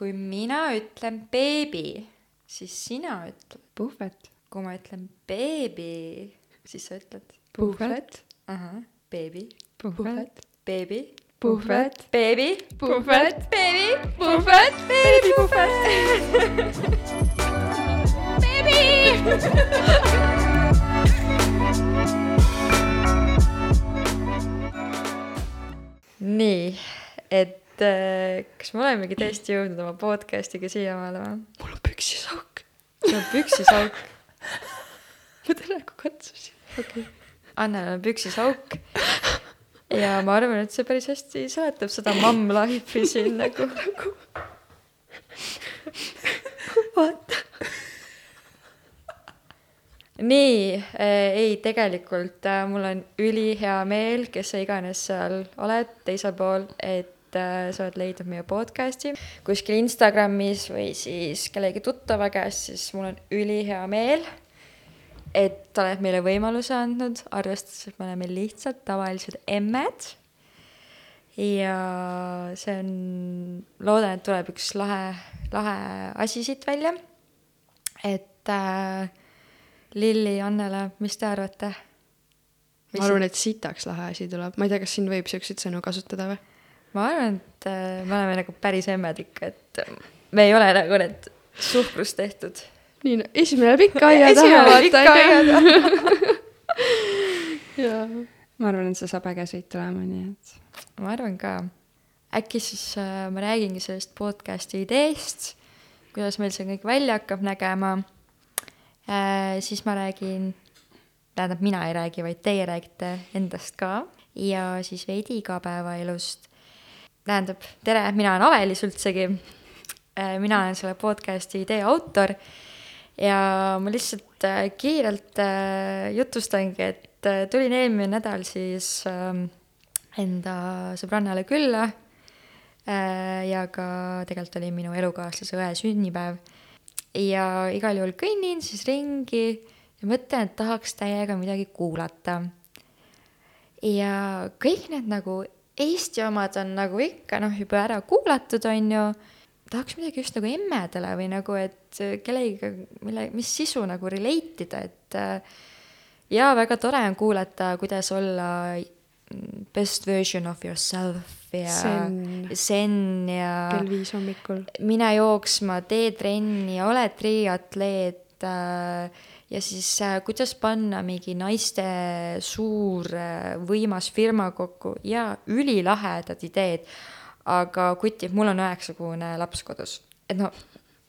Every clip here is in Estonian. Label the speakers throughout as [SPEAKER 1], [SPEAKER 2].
[SPEAKER 1] kui mina ütlen beebi, siis sina ütled.
[SPEAKER 2] puhvet.
[SPEAKER 1] kui ma ütlen beebi, siis sa ütled.
[SPEAKER 2] puhvet.
[SPEAKER 1] ahah, beebi,
[SPEAKER 2] puhvet.
[SPEAKER 1] beebi,
[SPEAKER 2] puhvet.
[SPEAKER 1] beebi,
[SPEAKER 2] puhvet.
[SPEAKER 1] beebi, puhvet, beebi, puhvet. beebi. nii, et äh, kas me olemegi tõesti jõudnud oma podcast'iga siiamaale või?
[SPEAKER 2] mul on püksisauk.
[SPEAKER 1] sul on püksisauk.
[SPEAKER 2] ma tänaku katsusin.
[SPEAKER 1] okei okay.. Annel on püksisauk. ja ma arvan, et see päris hästi seletab seda Mamm Life'i siin nagu.
[SPEAKER 2] vaata.
[SPEAKER 1] nii äh,, ei tegelikult äh, mul on ülihea meel, kes sa iganes seal oled teisel pool, et äh, sa oled leidnud meie podcast'i kuskil Instagramis või siis kellegi tuttava käest, siis mul on ülihea meel, et sa oled meile võimaluse andnud, arvestades, et me oleme lihtsalt tavalised emmed. ja see on, loodan, et tuleb üks lahe, lahe asi siit välja. et äh, Lilli, Annele, mis te arvate?
[SPEAKER 2] ma arvan, et sitaks lahe asi tuleb, ma ei tea, kas siin võib siukseid sõnu kasutada või?
[SPEAKER 1] Ma arvan, et äh, me oleme nagu päris emmed ikka, et me ei ole nagu need suhkrust tehtud.
[SPEAKER 2] nii no,, esimene läheb ikka aia taha, vaata onju. jaa.
[SPEAKER 3] ma arvan, et see saab äge sõit tulema, nii et.
[SPEAKER 1] ma arvan ka. äkki siis äh, ma räägingi sellest podcast'i ideest, kuidas meil see kõik välja hakkab nägema äh,. siis ma räägin, tähendab, mina ei räägi, vaid teie räägite endast ka ja siis veidi igapäevaelust. Tähendab, tere, mina olen Avelis üldsegi äh,. mina olen selle podcast'i idee autor ja ma lihtsalt äh, kiirelt äh, jutustangi, et tulin eelmine nädal siis äh, enda sõbrannale külla ja ka tegelikult oli minu elukaaslase õe sünnipäev. ja igal juhul kõnnin siis ringi ja mõtlen, et tahaks täiega midagi kuulata. ja kõik need nagu Eesti omad on nagu ikka noh, juba ära kuulatud, on ju tahaks midagi just nagu emmedele või nagu, et kellegiga, mille, mis sisu nagu relate ida, et äh, jaa, väga tore on kuulata, kuidas olla best version of yourself ja
[SPEAKER 2] Zen.
[SPEAKER 1] zen ja
[SPEAKER 2] kell viis hommikul.
[SPEAKER 1] mine jooksma, tee trenni ole triatleet äh, ja siis äh, kuidas panna mingi naiste suur äh, võimas firma kokku? Ja ülilahedad ideed. Aga kutid, mul on üheksakuune laps kodus, et noh,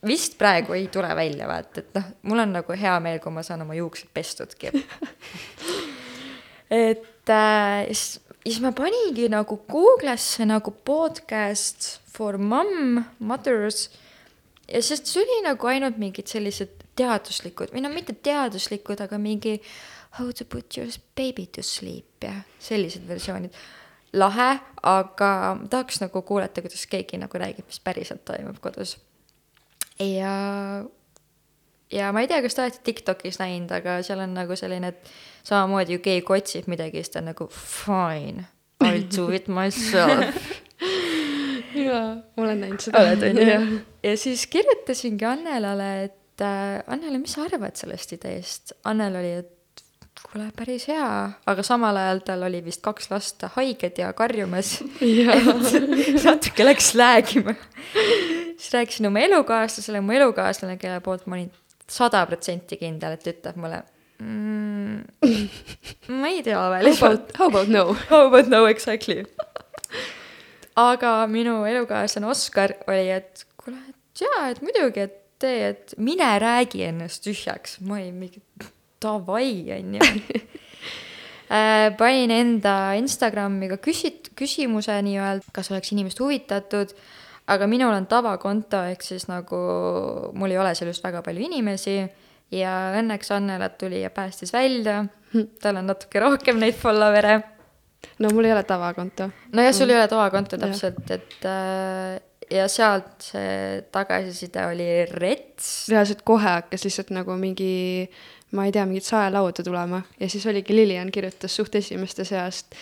[SPEAKER 1] vist praegu ei tule välja, vaata, et noh, mul on nagu hea meel, kui ma saan oma juuksed pestudki. et äh, siis, siis ma paningi nagu Google'isse nagu podcast for mom, mothers ja sest see oli nagu ainult mingid sellised teaduslikud või no mitte teaduslikud, aga mingi how to put your baby to sleep ja sellised versioonid lahe, aga tahaks nagu kuulata, kuidas keegi nagu räägib, mis päriselt toimub kodus. ja, ja ma ei tea, kas te olete Tiktokis näinud, aga seal on nagu selline, et samamoodi ju keegi otsib midagi, siis ta on nagu fine, I will do it myself
[SPEAKER 2] jaa, ma olen näinud seda.
[SPEAKER 1] oled, on ju? ja siis kirjutasingi Annelale, et äh, Annele, mis sa arvad sellest ideest? Annel oli, et kuule, päris hea, aga samal ajal tal oli vist kaks last haiged ja karjumas. et natuke läks läägima. siis rääkisin oma elukaaslasele, mu elukaaslane, kelle poolt ma olin sada protsenti kindel, et ütleb mulle mm,. ma ei tea veel.
[SPEAKER 2] How about no?
[SPEAKER 1] How about no exactly. aga minu elukaaslane Oskar oli, et kuule, et jaa, et muidugi, et tee, et mine räägi ennast tühjaks. ma olin mingi davai, on ju äh, panin enda Instagrami ka küsit-, küsimuse nii-öelda, kas oleks inimesed huvitatud, aga minul on tavakonto, ehk siis nagu mul ei ole seal just väga palju inimesi ja õnneks Annelat tuli ja päästis välja, tal on natuke rohkem neid follower'e.
[SPEAKER 2] no mul ei ole tavakonto.
[SPEAKER 1] nojah, sul ei ole tavakonto täpselt, et äh, ja sealt see tagasiside oli rets.
[SPEAKER 2] reaalselt kohe hakkas lihtsalt nagu mingi ma ei tea, mingit saelauda tulema ja siis oligi Lilian kirjutas suht esimeste seast,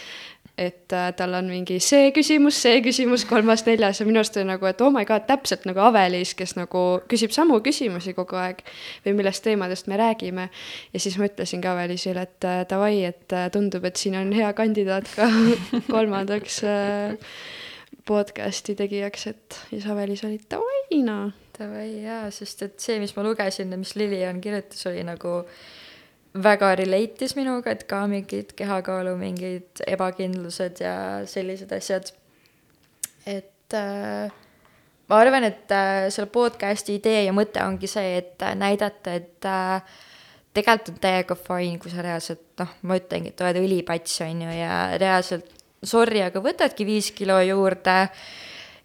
[SPEAKER 2] et äh, tal on mingi see küsimus, see küsimus, kolmas, neljas ja minu arust oli nagu, et oh my god, täpselt nagu Avelis, kes nagu küsib samu küsimusi kogu aeg või millest teemadest me räägime. ja siis ma ütlesin ka Avelisile, et äh, davai, et äh, tundub, et siin on hea kandidaat ka kolmandaks äh, podcast'i tegijaks, et Avelis oli davai noh.
[SPEAKER 1] davai jaa, sest et see, mis ma lugesin ja mis Lilian kirjutas, oli nagu väga relate'is minuga, et ka mingid kehakaalu mingid ebakindlused ja sellised asjad. et äh, ma arvan, et äh, selle podcast'i idee ja mõte ongi see, et äh, näidata, et äh, tegelikult on täiega fine, kui sa reaalselt noh, ma ütlengi, et oled õlipats, on ju, ja reaalselt sorry, aga võtadki viis kilo juurde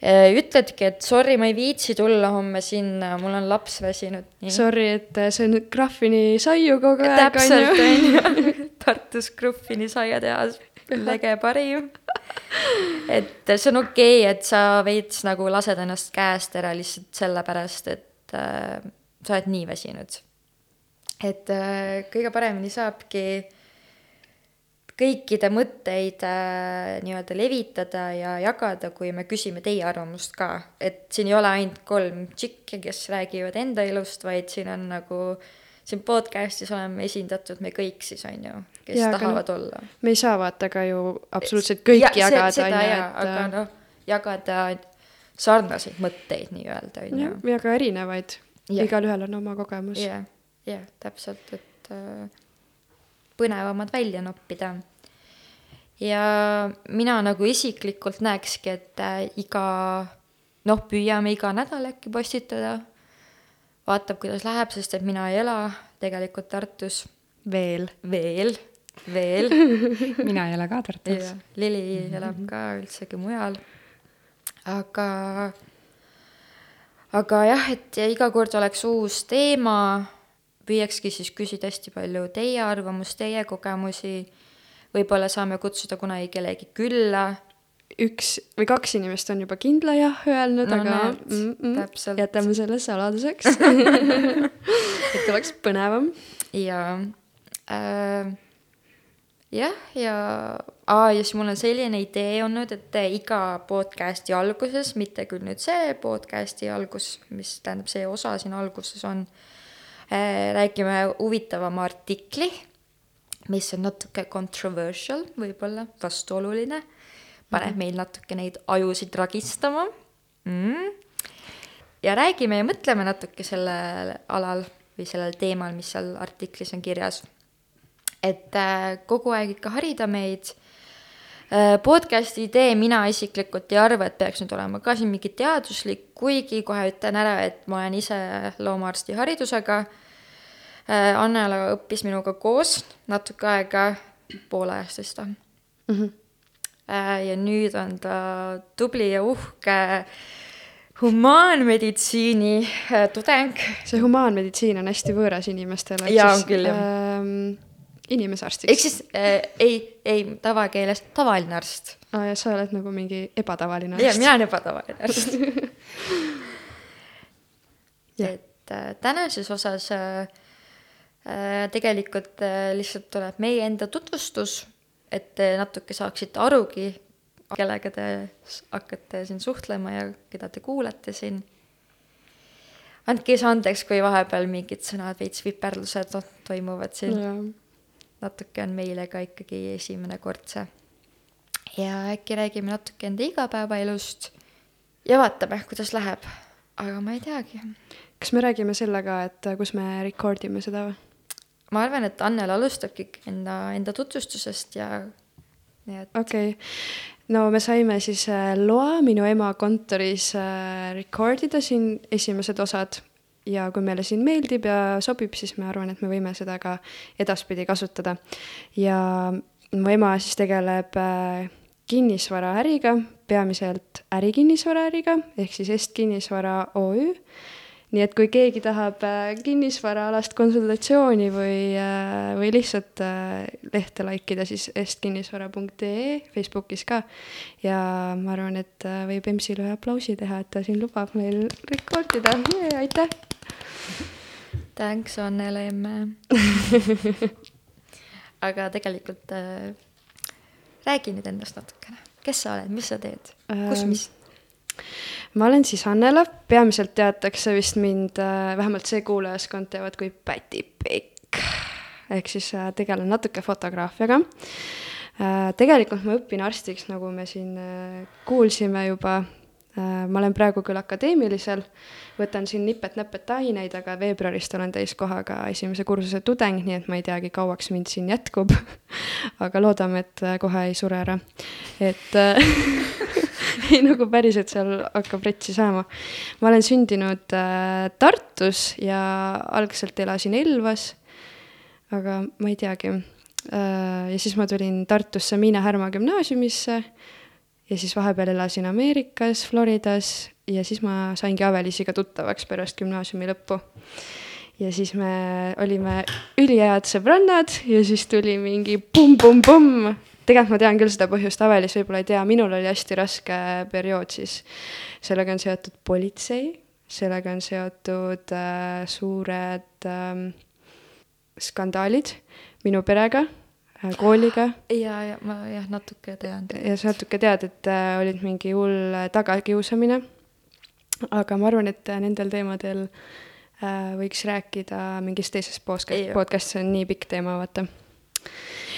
[SPEAKER 1] Äh, ütledki, et sorry, ma ei viitsi tulla homme sinna, mul on laps väsinud.
[SPEAKER 2] Sorry, et äh, see on Graffini saiu kogu aeg,
[SPEAKER 1] on ju. täpselt, on ju. Tartus Graffini saiatehas, lege parim. et see on okei okay,, et sa veits nagu lased ennast käest ära lihtsalt sellepärast, et äh, sa oled nii väsinud. et äh, kõige paremini saabki äh, kõikide mõtteid äh, nii-öelda levitada ja jagada, kui me küsime teie arvamust ka. et siin ei ole ainult kolm tšikki, kes räägivad enda elust, vaid siin on nagu, siin podcast'is oleme esindatud me kõik siis, on ju, kes ja, tahavad no, olla.
[SPEAKER 2] me ei saa vaata ka ju absoluutselt kõiki ja, jagada,
[SPEAKER 1] on ju, et aga äh, noh, jagada sarnaseid mõtteid nii-öelda, on ju.
[SPEAKER 2] ja ka erinevaid, igalühel on oma kogemus.
[SPEAKER 1] jah, jah, täpselt, et äh, põnevamad välja noppida. ja mina nagu isiklikult näekski, et äh, iga, noh, püüame iga nädal äkki postitada, vaatab, kuidas läheb, sest et mina ei ela tegelikult Tartus.
[SPEAKER 2] veel.
[SPEAKER 1] veel, veel
[SPEAKER 3] mina ei ela ka Tartus.
[SPEAKER 1] Lili elab ka üldsegi mujal. aga, aga jah, et ja iga kord oleks uus teema püüakski siis küsida hästi palju teie arvamust, teie kogemusi, võib-olla saame kutsuda kunagi kellegi külla.
[SPEAKER 2] üks või kaks inimest on juba kindla jah öelnud no,, aga mm -mm, jätame selle saladuseks et oleks põnevam.
[SPEAKER 1] ja äh, jah, ja aa, ja siis mul on selline idee olnud, et iga podcast'i alguses, mitte küll nüüd see podcast'i algus, mis tähendab, see osa siin alguses on Äh, räägime huvitavama artikli, mis on natuke controversial, võib-olla vastuoluline, paneb mm -hmm. meil natuke neid ajusid ragistama mm.. ja räägime ja mõtleme natuke sellel alal või sellel teemal, mis seal artiklis on kirjas. et äh, kogu aeg ikka harida meid äh, podcast'i idee mina isiklikult ei arva, et peaks nüüd olema ka siin mingi teaduslik, kuigi kohe ütlen ära, et ma olen ise loomaarsti haridusega Äh, Annela õppis minuga koos natuke aega, poole ajast vist või mm? -hmm. ja nüüd on ta tubli ja uhke humaanmeditsiini äh, tudeng.
[SPEAKER 2] see humaanmeditsiin on hästi võõras inimestele.
[SPEAKER 1] jaa, on küll, jah ähm,
[SPEAKER 2] inimesarstiks.
[SPEAKER 1] ehk siis äh, ei, ei tavakeeles tavaline arst.
[SPEAKER 2] aa, ja sa oled nagu mingi ebatavaline
[SPEAKER 1] arst. jaa, mina olen ebatavaline arst et äh, tänases osas äh, Äh, tegelikult äh, lihtsalt tuleb meie enda tutvustus, et te natuke saaksite arugi, kellega te hakkate siin suhtlema ja keda te kuulate siin. andke siis andeks, kui vahepeal mingid sõnad, veits viperlused toimuvad siin. Natuke on meile ka ikkagi esimene kord see. ja äkki räägime natuke enda igapäevaelust ja vaatame, kuidas läheb. aga ma ei teagi.
[SPEAKER 2] kas me räägime selle ka, et kus me record ime seda või?
[SPEAKER 1] ma arvan, et Annel alustabki enda, enda tutvustusest ja nii et.
[SPEAKER 2] okei okay., no me saime siis äh, loa minu ema kontoris äh, record ida siin esimesed osad ja kui meile siin meeldib ja sobib, siis ma arvan, et me võime seda ka edaspidi kasutada. ja mu ema siis tegeleb äh, kinnisvaraäriga, peamiselt ärikinnisvaraäriga ehk siis Est Kinnisvara OÜ nii et kui keegi tahab äh, kinnisvaraalast konsultatsiooni või, äh, või lihtsalt lehte like ida, siis estkinnisvara.ee Facebookis ka. ja ma arvan, et võib EMS-ile ühe aplausi teha, et ta siin lubab meil record ida, aitäh.
[SPEAKER 1] Thanks, Annele emme aga tegelikult räägi nüüd endast natukene, kes sa oled, mis sa teed, kus,
[SPEAKER 2] Ähm,
[SPEAKER 1] mis?
[SPEAKER 2] ma olen siis Annela, peamiselt teatakse vist mind, äh, vähemalt see kuulajaskond teavad kui Päti Pikk. ehk siis äh, tegelen natuke fotograafiaga. tegelikult ma õpin arstiks, nagu me siin äh, kuulsime juba. Ma olen praegu küll akadeemilisel, võtan siin nipet-näpet aineid, aga veebruarist olen täiskohaga esimese kursuse tudeng, nii et ma ei teagi, kauaks mind siin jätkub. aga loodame, et äh, kohe ei sure ära. et äh, ei nagu päriselt seal hakkab retsi saama. ma olen sündinud äh, Tartus ja algselt elasin Elvas, aga ma ei teagi äh,. ja siis ma tulin Tartusse Miina Härma gümnaasiumisse ja siis vahepeal elasin Ameerikas, Floridas ja siis ma saingi Avelisiga tuttavaks pärast gümnaasiumi lõppu. ja siis me olime ülihead sõbrannad ja siis tuli mingi pumm-pumm-pumm tegelikult ma tean küll seda põhjust, Avelis võib-olla ei tea, minul oli hästi raske periood siis. sellega on seotud politsei, sellega on seotud äh, suured äh, skandaalid minu perega kooliga
[SPEAKER 1] ja, ja ma jah, natuke tean.
[SPEAKER 2] ja sa natuke tead, et äh, olid mingi hull äh, tagakiusamine. aga ma arvan, et äh, nendel teemadel äh, võiks rääkida mingis teises podcast, podcast'is on nii pikk teema, vaata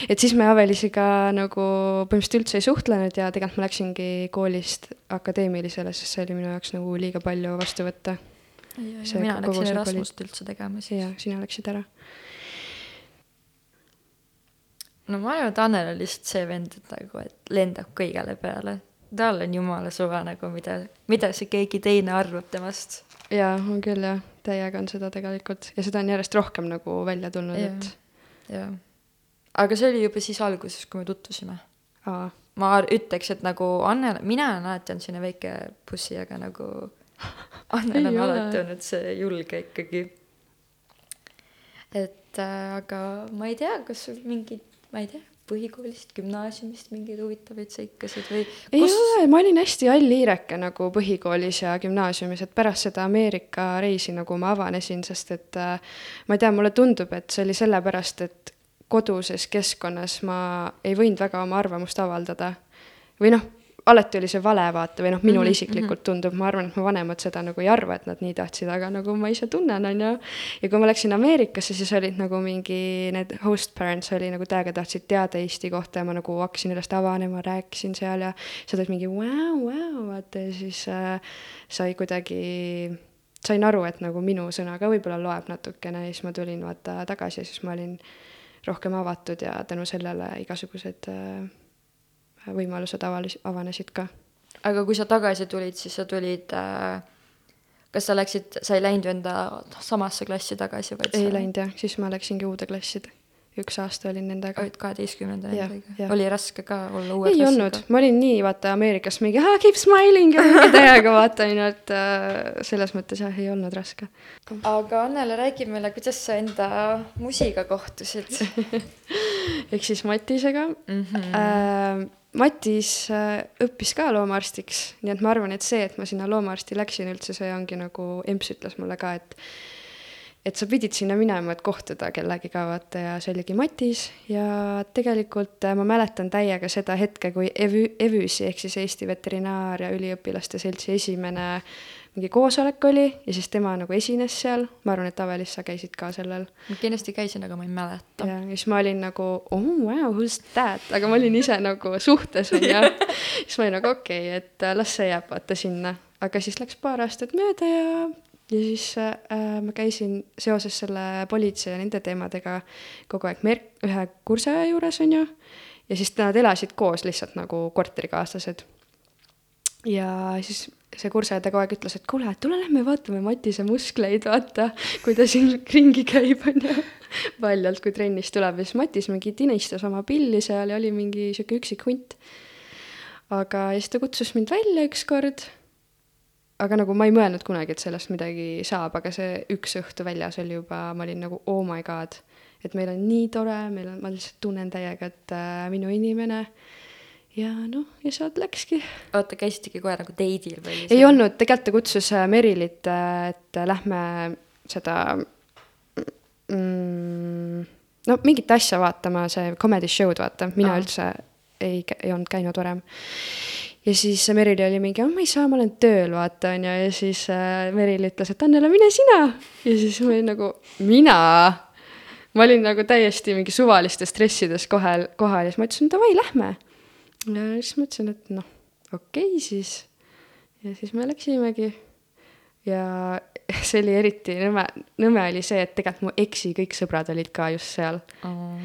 [SPEAKER 2] et siis me Avelisiga nagu põhimõtteliselt üldse ei suhtlenud ja tegelikult ma läksingi koolist akadeemilisele, sest see oli minu jaoks nagu liiga palju vastu võtta.
[SPEAKER 1] mina läksin Erasmust üldse tegema siis.
[SPEAKER 2] jaa, sina läksid ära.
[SPEAKER 1] No ma arvan, et Annel on lihtsalt see vend, et nagu, et lendab kõigele peale. tal on jumala suva nagu, mida, mida see keegi teine arvab temast.
[SPEAKER 2] jaa, on küll jah, täiega on seda tegelikult ja seda on järjest rohkem nagu välja tulnud, et.
[SPEAKER 1] jah aga see oli juba siis alguses, kui me tutvusime. ma ütleks, et nagu Annel, mina olen alati olnud selline väike pussi, aga nagu Annel on alati olnud see julge ikkagi. et äh, aga ma ei tea, kas sul mingid, ma ei tea, põhikoolist, gümnaasiumist mingeid huvitavaid seikasid või
[SPEAKER 2] kus...? ei ole, ma olin hästi hall hiireke nagu põhikoolis ja gümnaasiumis, et pärast seda Ameerika reisi nagu ma avanesin, sest et äh, ma ei tea, mulle tundub, et see oli sellepärast, et koduses keskkonnas ma ei võinud väga oma arvamust avaldada. või noh, alati oli see vale, vaata, või noh, minule mhm, isiklikult mhm. tundub, ma arvan, et mu vanemad seda nagu ei arva, et nad nii tahtsid, aga nagu ma ise tunnen, on ju. ja kui ma läksin Ameerikasse, siis olid nagu mingi need host parents oli nagu täiega tahtsid teada Eesti kohta ja ma nagu hakkasin ennast avanema, rääkisin seal ja siis olid mingi vau, vau, vaata ja siis äh, sai kuidagi sain aru, et nagu minu sõna ka võib-olla loeb natukene ja siis ma tulin vaata tagasi ja siis ma olin rohkem avatud ja tänu sellele igasugused äh, võimalused avalis-, avanesid ka.
[SPEAKER 1] aga kui sa tagasi tulid, siis sa tulid äh, kas sa läksid, sa ei läinud enda samasse klassi tagasi,
[SPEAKER 2] vaid ei sa... läinud jah, siis ma läksingi uude klassi üks aasta olin nendega.
[SPEAKER 1] olid kaheteistkümnenda nendega? oli raske ka olla uue
[SPEAKER 2] ei klassiga? olnud, ma olin nii, vaata Ameerikas mingi ah, keep smiling ja mingi täiega vaata, onju, et äh, selles mõttes jah, ei olnud raske.
[SPEAKER 1] aga Annele, räägi meile, kuidas sa enda musiga kohtusid
[SPEAKER 2] ehk siis Matisega mm. -hmm. Äh, Matis äh, õppis ka loomaarstiks, nii et ma arvan, et see, et ma sinna loomaarsti läksin üldse, see ongi nagu, emps ütles mulle ka, et et sa pidid sinna minema, et kohtuda kellegiga, vaata, ja see oligi Matis. Ja tegelikult äh, ma mäletan täiega seda hetke, kui EVÜ, EVÜS-i ehk siis Eesti Veterinaar- ja Üliõpilaste Seltsi esimene mingi koosolek oli ja siis tema nagu esines seal, ma arvan, et Avelis sa käisid ka sellel.
[SPEAKER 1] ma kindlasti käisin, aga ma ei mäleta.
[SPEAKER 2] ja siis ma olin nagu oh wow, who's that, aga ma olin ise nagu suhtes onju siis ma olin nagu okei okay,, et äh, las see jääb vaata sinna, aga siis läks paar aastat mööda ja ja siis äh, ma käisin seoses selle politsei ja nende teemadega kogu aeg Merk, ühe kursaja juures, on ju, ja siis nad elasid koos lihtsalt nagu korterikaaslased. ja siis see kursaja kogu aeg ütles, et kuule, tule lähme vaatame Matise muskleid, vaata, kui ta siin ringi käib, on ju, paljalt, kui trennist tuleb ja siis Matis mingi tinistas oma pilli seal ja oli mingi sihuke üksik hunt. aga siis ta kutsus mind välja ükskord aga nagu ma ei mõelnud kunagi, et sellest midagi saab, aga see üks õhtu väljas oli juba, ma olin nagu oh my god, et meil on nii tore, meil on, ma lihtsalt tunnen täiega, et äh, minu inimene. Ja noh, ja sealt läkski.
[SPEAKER 1] oota, käisitegi kohe nagu date'il või?
[SPEAKER 2] ei olnud, tegelikult ta kutsus äh, Merilit, äh, et lähme seda mm, no mingit asja vaatama, see comedy show'd vaata, mina Aa. üldse ei, ei olnud käinud varem. ja siis Merili oli mingi, ma ei saa, ma olen tööl, vaata, on ju, ja siis äh, Merili ütles, et Annela, mine sina. ja siis ma olin nagu, mina? ma olin nagu täiesti mingi suvalistes dressides kohal, kohal ja siis ma ütlesin, davai, lähme. Ja siis mõtlesin, et noh, okei okay, siis. ja siis me läksimegi ja see oli eriti nõme, nõme oli see, et tegelikult mu eksi kõik sõbrad olid ka just seal oh..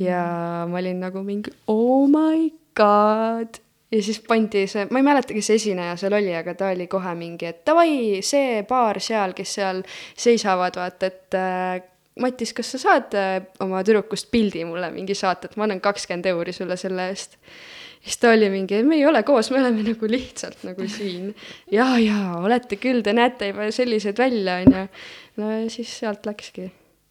[SPEAKER 2] ja ma olin nagu mingi oh my god. ja siis pandi see, ma ei mäleta, kes esineja seal oli, aga ta oli kohe mingi, et davai, see paar seal, kes seal seisavad, vaata, et äh, Matis, kas sa saad äh, oma tüdrukust pildi mulle mingi saata, et ma annan kakskümmend euri sulle selle eest siis ta oli mingi, me ei ole koos, me oleme nagu lihtsalt nagu siin. ja, ja olete küll, te näete juba sellised välja, onju. no ja siis sealt läkski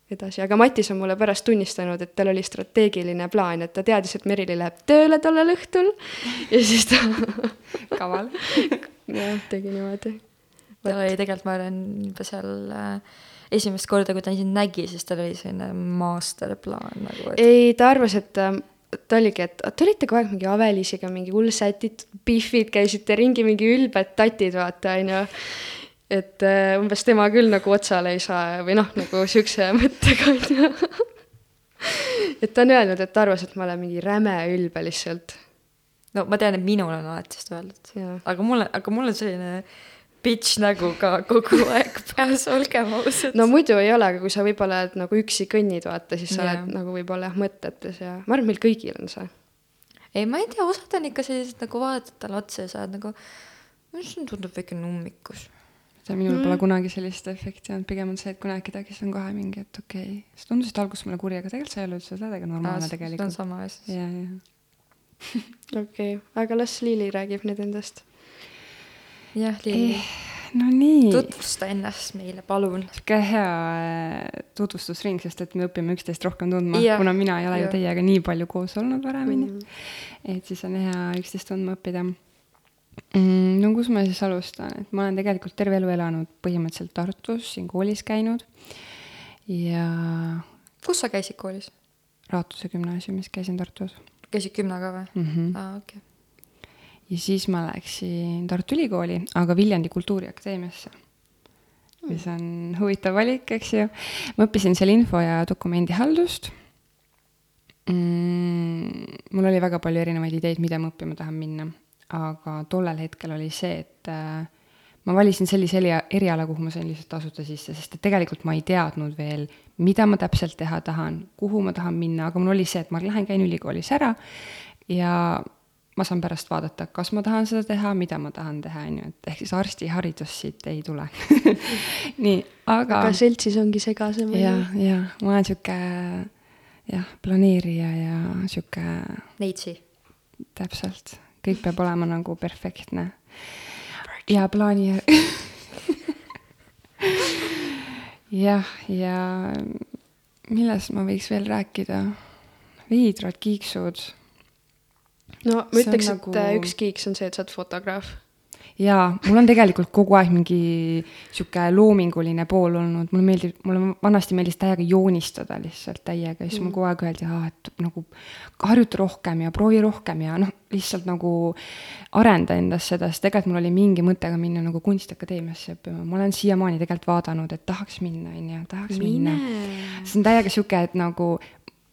[SPEAKER 2] edasi, aga Matis on mulle pärast tunnistanud, et tal oli strateegiline plaan, et ta teadis, et Merili läheb tööle tollel õhtul ja siis ta
[SPEAKER 3] kaval
[SPEAKER 2] jah, tegi niimoodi.
[SPEAKER 1] tal oli tegelikult, ma arvan, juba seal äh, esimest korda, kui ta sind nägi, siis tal oli selline masterplaan nagu
[SPEAKER 2] et.... ei, ta arvas, et äh, ta oligi, et te olite kogu aeg mingi Avelisiga mingi hull sätid, Biffid, käisite ringi mingi ülbed tatid, vaata, onju. et uh, umbes tema küll nagu otsale ei saa või noh, nagu siukse mõttega, onju. et ta on öelnud, et ta arvas, et ma olen mingi räme ülbe lihtsalt.
[SPEAKER 1] no ma tean, et minul on alati seda öeldud, aga mul, aga mul on selline bitch nägu ka kogu aeg peas, olgem ausad.
[SPEAKER 2] no muidu ei ole, aga kui sa võib-olla oled nagu üksi kõnnid, vaata, siis sa yeah. oled nagu võib-olla jah mõtetes ja ma arvan, meil kõigil on see.
[SPEAKER 1] ei, ma ei tea, osad on ikka sellised nagu vaatad talle otsa ja sa oled nagu, see tundub väike nummikus.
[SPEAKER 3] see minul mm. pole kunagi sellist efekti olnud, pigem on see, et kui näed kedagi, siis on kohe mingi, et okei okay., sa tundusid alguses mulle kuri, aga tegelikult sa ei ole üldse täiega normaalne tegelikult.
[SPEAKER 1] see on sama asi.
[SPEAKER 3] ja, ja.
[SPEAKER 2] okei, aga las Liili räägib nüüd endast
[SPEAKER 1] jah, Liili eh,.
[SPEAKER 3] no nii.
[SPEAKER 1] tutvusta ennast meile, palun.
[SPEAKER 3] sihuke hea äh, tutvustusring, sest et me õpime üksteist rohkem tundma, kuna mina ei ole ju teiega nii palju koos olnud varemini mm. -hmm. et siis on hea üksteist tundma õppida mm,. no kus ma siis alustan, et ma olen tegelikult terve elu elanud põhimõtteliselt Tartus, siin koolis käinud ja.
[SPEAKER 1] kus sa käisid koolis?
[SPEAKER 3] Raatuse gümnaasiumis käisin Tartus.
[SPEAKER 1] käisid Kümna ka või
[SPEAKER 3] mm? -hmm.
[SPEAKER 1] aa, okei okay
[SPEAKER 3] ja siis ma läksin Tartu Ülikooli, aga Viljandi Kultuuriakadeemiasse mm.. mis on huvitav valik, eks ju. ma õppisin seal info- ja dokumendihaldust mm,. mul oli väga palju erinevaid ideid, mida ma õppima tahan minna, aga tollel hetkel oli see, et äh, ma valisin sellise eriala, kuhu ma sain lihtsalt tasuta sisse, sest et tegelikult ma ei teadnud veel, mida ma täpselt teha tahan, kuhu ma tahan minna, aga mul oli see, et ma lähen, käin ülikoolis ära ja ma saan pärast vaadata, kas ma tahan seda teha, mida ma tahan teha, on ju, et ehk siis arstiharidus siit ei tule nii, aga.
[SPEAKER 2] aga seltsis ongi segasem.
[SPEAKER 3] ja, ja ma olen sihuke jah, planeerija ja sihuke.
[SPEAKER 1] Neitsi.
[SPEAKER 3] täpselt, kõik peab olema nagu perfektne. ja plaani jah, ja millest ma võiks veel rääkida? veidrad kiiksud
[SPEAKER 2] no ma ütleks, et nagu... üks kiiks on see, et sa oled fotograaf.
[SPEAKER 3] jaa, mul on tegelikult kogu aeg mingi sihuke loominguline pool olnud, mulle meeldib, mulle vanasti meeldis täiega joonistada lihtsalt täiega siis mm. mulle kogu aeg öeldi, et nagu harjuta rohkem ja proovi rohkem ja noh, lihtsalt nagu arenda endas seda, sest tegelikult mul oli mingi mõte ka minna nagu kunstiakadeemiasse õppima, ma olen siiamaani tegelikult vaadanud, et tahaks minna, on ju, tahaks Mine. minna. see on täiega sihuke, et nagu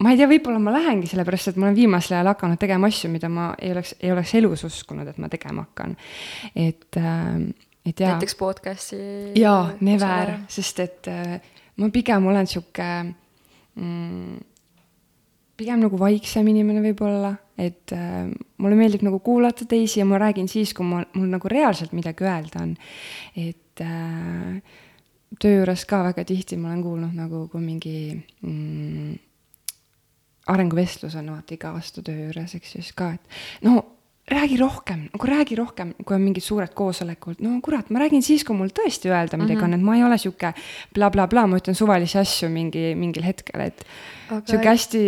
[SPEAKER 3] ma ei tea, võib-olla ma lähengi, sellepärast et ma olen viimasel ajal hakanud tegema asju, mida ma ei oleks, ei oleks elus uskunud, et ma tegema hakkan. et äh,, et jaa.
[SPEAKER 1] näiteks podcast'i.
[SPEAKER 3] jaa, never, sest et äh, ma pigem olen sihuke mm, pigem nagu vaiksem inimene võib-olla, et äh, mulle meeldib nagu kuulata teisi ja ma räägin siis, kui mul, mul nagu reaalselt midagi öelda on. et äh, töö juures ka väga tihti ma olen kuulnud nagu, kui mingi mm, arenguvestlus on vaata iga aasta töö juures, eks ju, siis ka, et no räägi rohkem, nagu räägi rohkem, kui on mingid suured koosolekud, no kurat, ma räägin siis, kui mul tõesti öelda midagi mm -hmm. on, et ma ei ole sihuke blablabla, ma ütlen suvalisi asju mingi, mingil hetkel, et Aga... sihuke hästi,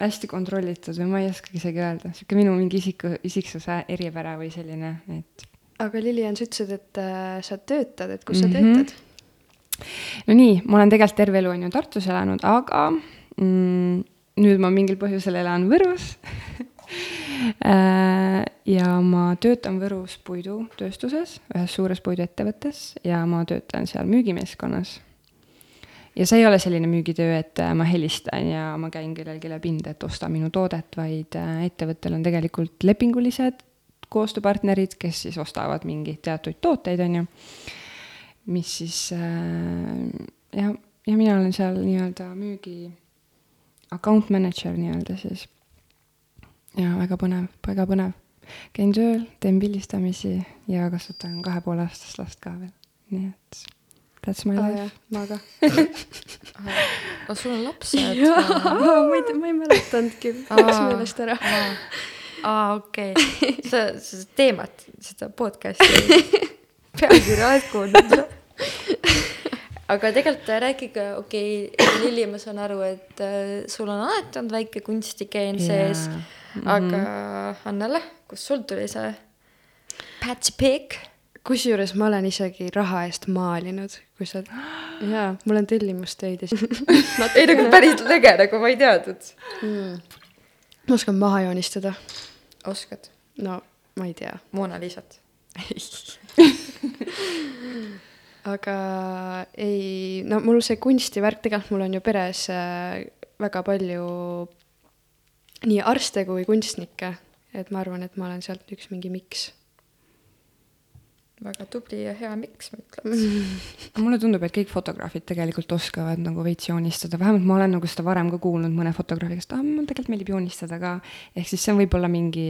[SPEAKER 3] hästi kontrollitud või ma ei oskagi isegi öelda, sihuke minu mingi isiku, isiksuse eripära või selline, et.
[SPEAKER 2] aga Lilian, sa ütlesid, et äh, sa töötad, et kus mm -hmm. sa mhm. töötad?
[SPEAKER 3] no nii, ma olen tegelikult terve elu on ju Tartus elanud, aga mm, nüüd ma mingil põhjusel elan Võrus Äh, ja ma töötan Võrus puidutööstuses, ühes suures puiduettevõttes ja ma töötan seal müügimeeskonnas. ja see ei ole selline müügitöö, et äh, ma helistan ja ma käin kellelegi pinda, et osta minu toodet, vaid äh, ettevõttel on tegelikult lepingulised koostööpartnerid, kes siis ostavad mingeid teatuid tooteid, on ju, mis siis ja, ja mina olen seal nii-öelda müügi account manager nii-öelda siis ja väga põnev, väga põnev. käin tööl, teen pildistamisi ja kasvatan kahe poole aastast last ka veel, nii et that's my life.
[SPEAKER 2] ma ka.
[SPEAKER 1] aga sul on lapsed?
[SPEAKER 2] ma ei ma ei mäletanudki, läks meelest ära.
[SPEAKER 1] aa, okei, sa, sa teemat, seda podcast'i pealkirja oled kuulnud aga tegelikult rääkige, okei okay,, Lilli, ma saan aru, et äh, sul on alati olnud väike kunstigeen sees yeah mm. -hmm. aga Annele, kust sul tuli see patch pick?
[SPEAKER 2] kusjuures ma olen isegi raha eest maalinud, kui sa, jaa, mul on tellimustöid ja siis
[SPEAKER 1] ei nagu päris lege, nagu ma ei teadnud
[SPEAKER 2] mm.. ma oskan maha joonistada.
[SPEAKER 1] oskad?
[SPEAKER 2] no ma ei tea.
[SPEAKER 1] Mona Lisat
[SPEAKER 2] aga ei, no mul see kunstivärk, tegelikult mul on ju peres äh, väga palju nii arste kui kunstnikke, et ma arvan, et ma olen sealt üks mingi miks.
[SPEAKER 1] väga tubli ja hea miks, ma ütleks
[SPEAKER 3] mulle tundub, et kõik fotograafid tegelikult oskavad nagu veits joonistada, vähemalt ma olen nagu seda varem ka kuulnud mõne fotograafi käest, aa, mulle tegelikult meeldib joonistada ka. ehk siis see on võib-olla mingi,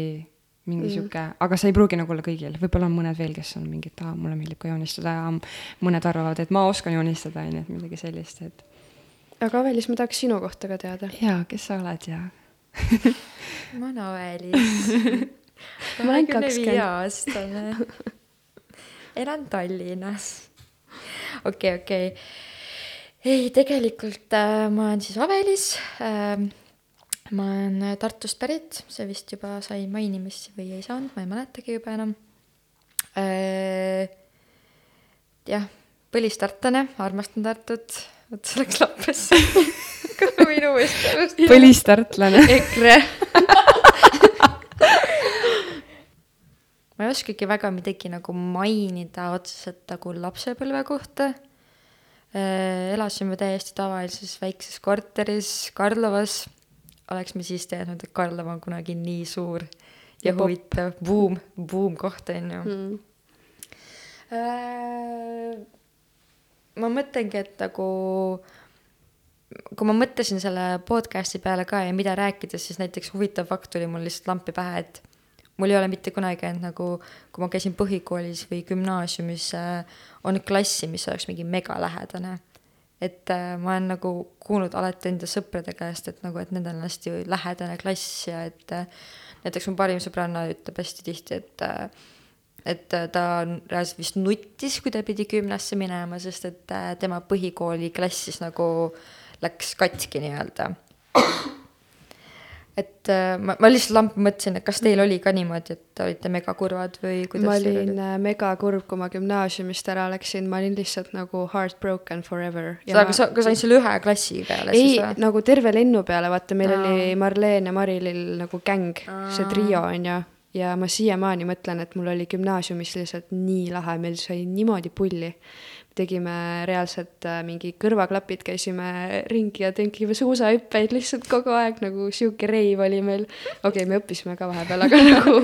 [SPEAKER 3] mingi mm. sihuke, aga see ei pruugi nagu olla kõigil, võib-olla on mõned veel, kes on mingid, aa, mulle meeldib ka joonistada ja mõned arvavad, et ma oskan joonistada, on ju, et midagi sellist, et.
[SPEAKER 2] aga Avelis, ma tahaks sinu kohta ka teada.
[SPEAKER 3] jaa, kes sa oled ja
[SPEAKER 1] ma olen Avelis.
[SPEAKER 2] ma olen kakskümmend.
[SPEAKER 1] aastane. elan Tallinnas. okei okay,, okei okay.. ei, tegelikult äh, ma olen siis Avelis äh,. Ma olen äh, Tartust pärit, see vist juba sai mainimist või ei saanud, ma ei mäletagi juba enam äh,. jah, põlistartlane, armastan Tartut, vot see läks lappesse minu meelest.
[SPEAKER 3] põlistartlane.
[SPEAKER 1] EKRE ma ei oskagi väga midagi nagu mainida otseselt nagu lapsepõlve kohta. Äh, elasime täiesti tavalises väikses korteris Karlovas. Oleks me siis teadnud, et Karlova on kunagi nii suur ja, ja huvitav, buum, buum koht on ju. Mm.. ma mõtlengi, et nagu kui ma mõtlesin selle podcast'i peale ka ja mida rääkida, siis näiteks huvitav fakt tuli mul lihtsalt lampi pähe, et mul ei ole mitte kunagi olnud nagu, kui ma käisin põhikoolis või gümnaasiumis äh,, olnud klassi, mis oleks mingi megalähedane. Et äh, ma olen nagu kuulnud alati enda sõprade käest, et nagu, et nendel on hästi lähedane klass ja et äh, näiteks mu parim sõbranna ütleb hästi tihti, et äh, et ta reaalselt vist nuttis, kui ta pidi gümnasse minema, sest et tema põhikooli klassis nagu läks katki nii-öelda. Et äh, ma, ma lihtsalt lamp mõtlesin, et kas teil oli ka niimoodi, et olite megakurvad või kuidas
[SPEAKER 2] ma olin äh, megakurb, kui ma gümnaasiumist ära läksin, ma olin lihtsalt nagu heartbroken forever.
[SPEAKER 1] sa, kas sa, kas ainult selle ühe klassi peale
[SPEAKER 2] ei, siis või? nagu terve lennu peale, vaata, meil Aa. oli Marleen ja Marilil nagu gäng, see trio on ju ja ma siiamaani mõtlen, et mul oli gümnaasiumis lihtsalt nii lahe, meil sai niimoodi pulli tegime reaalselt äh, mingi kõrvaklapid, käisime ringi ja tegime suusahüppeid lihtsalt kogu aeg, nagu sihuke reiv oli meil. okei okay,, me õppisime ka vahepeal, aga nagu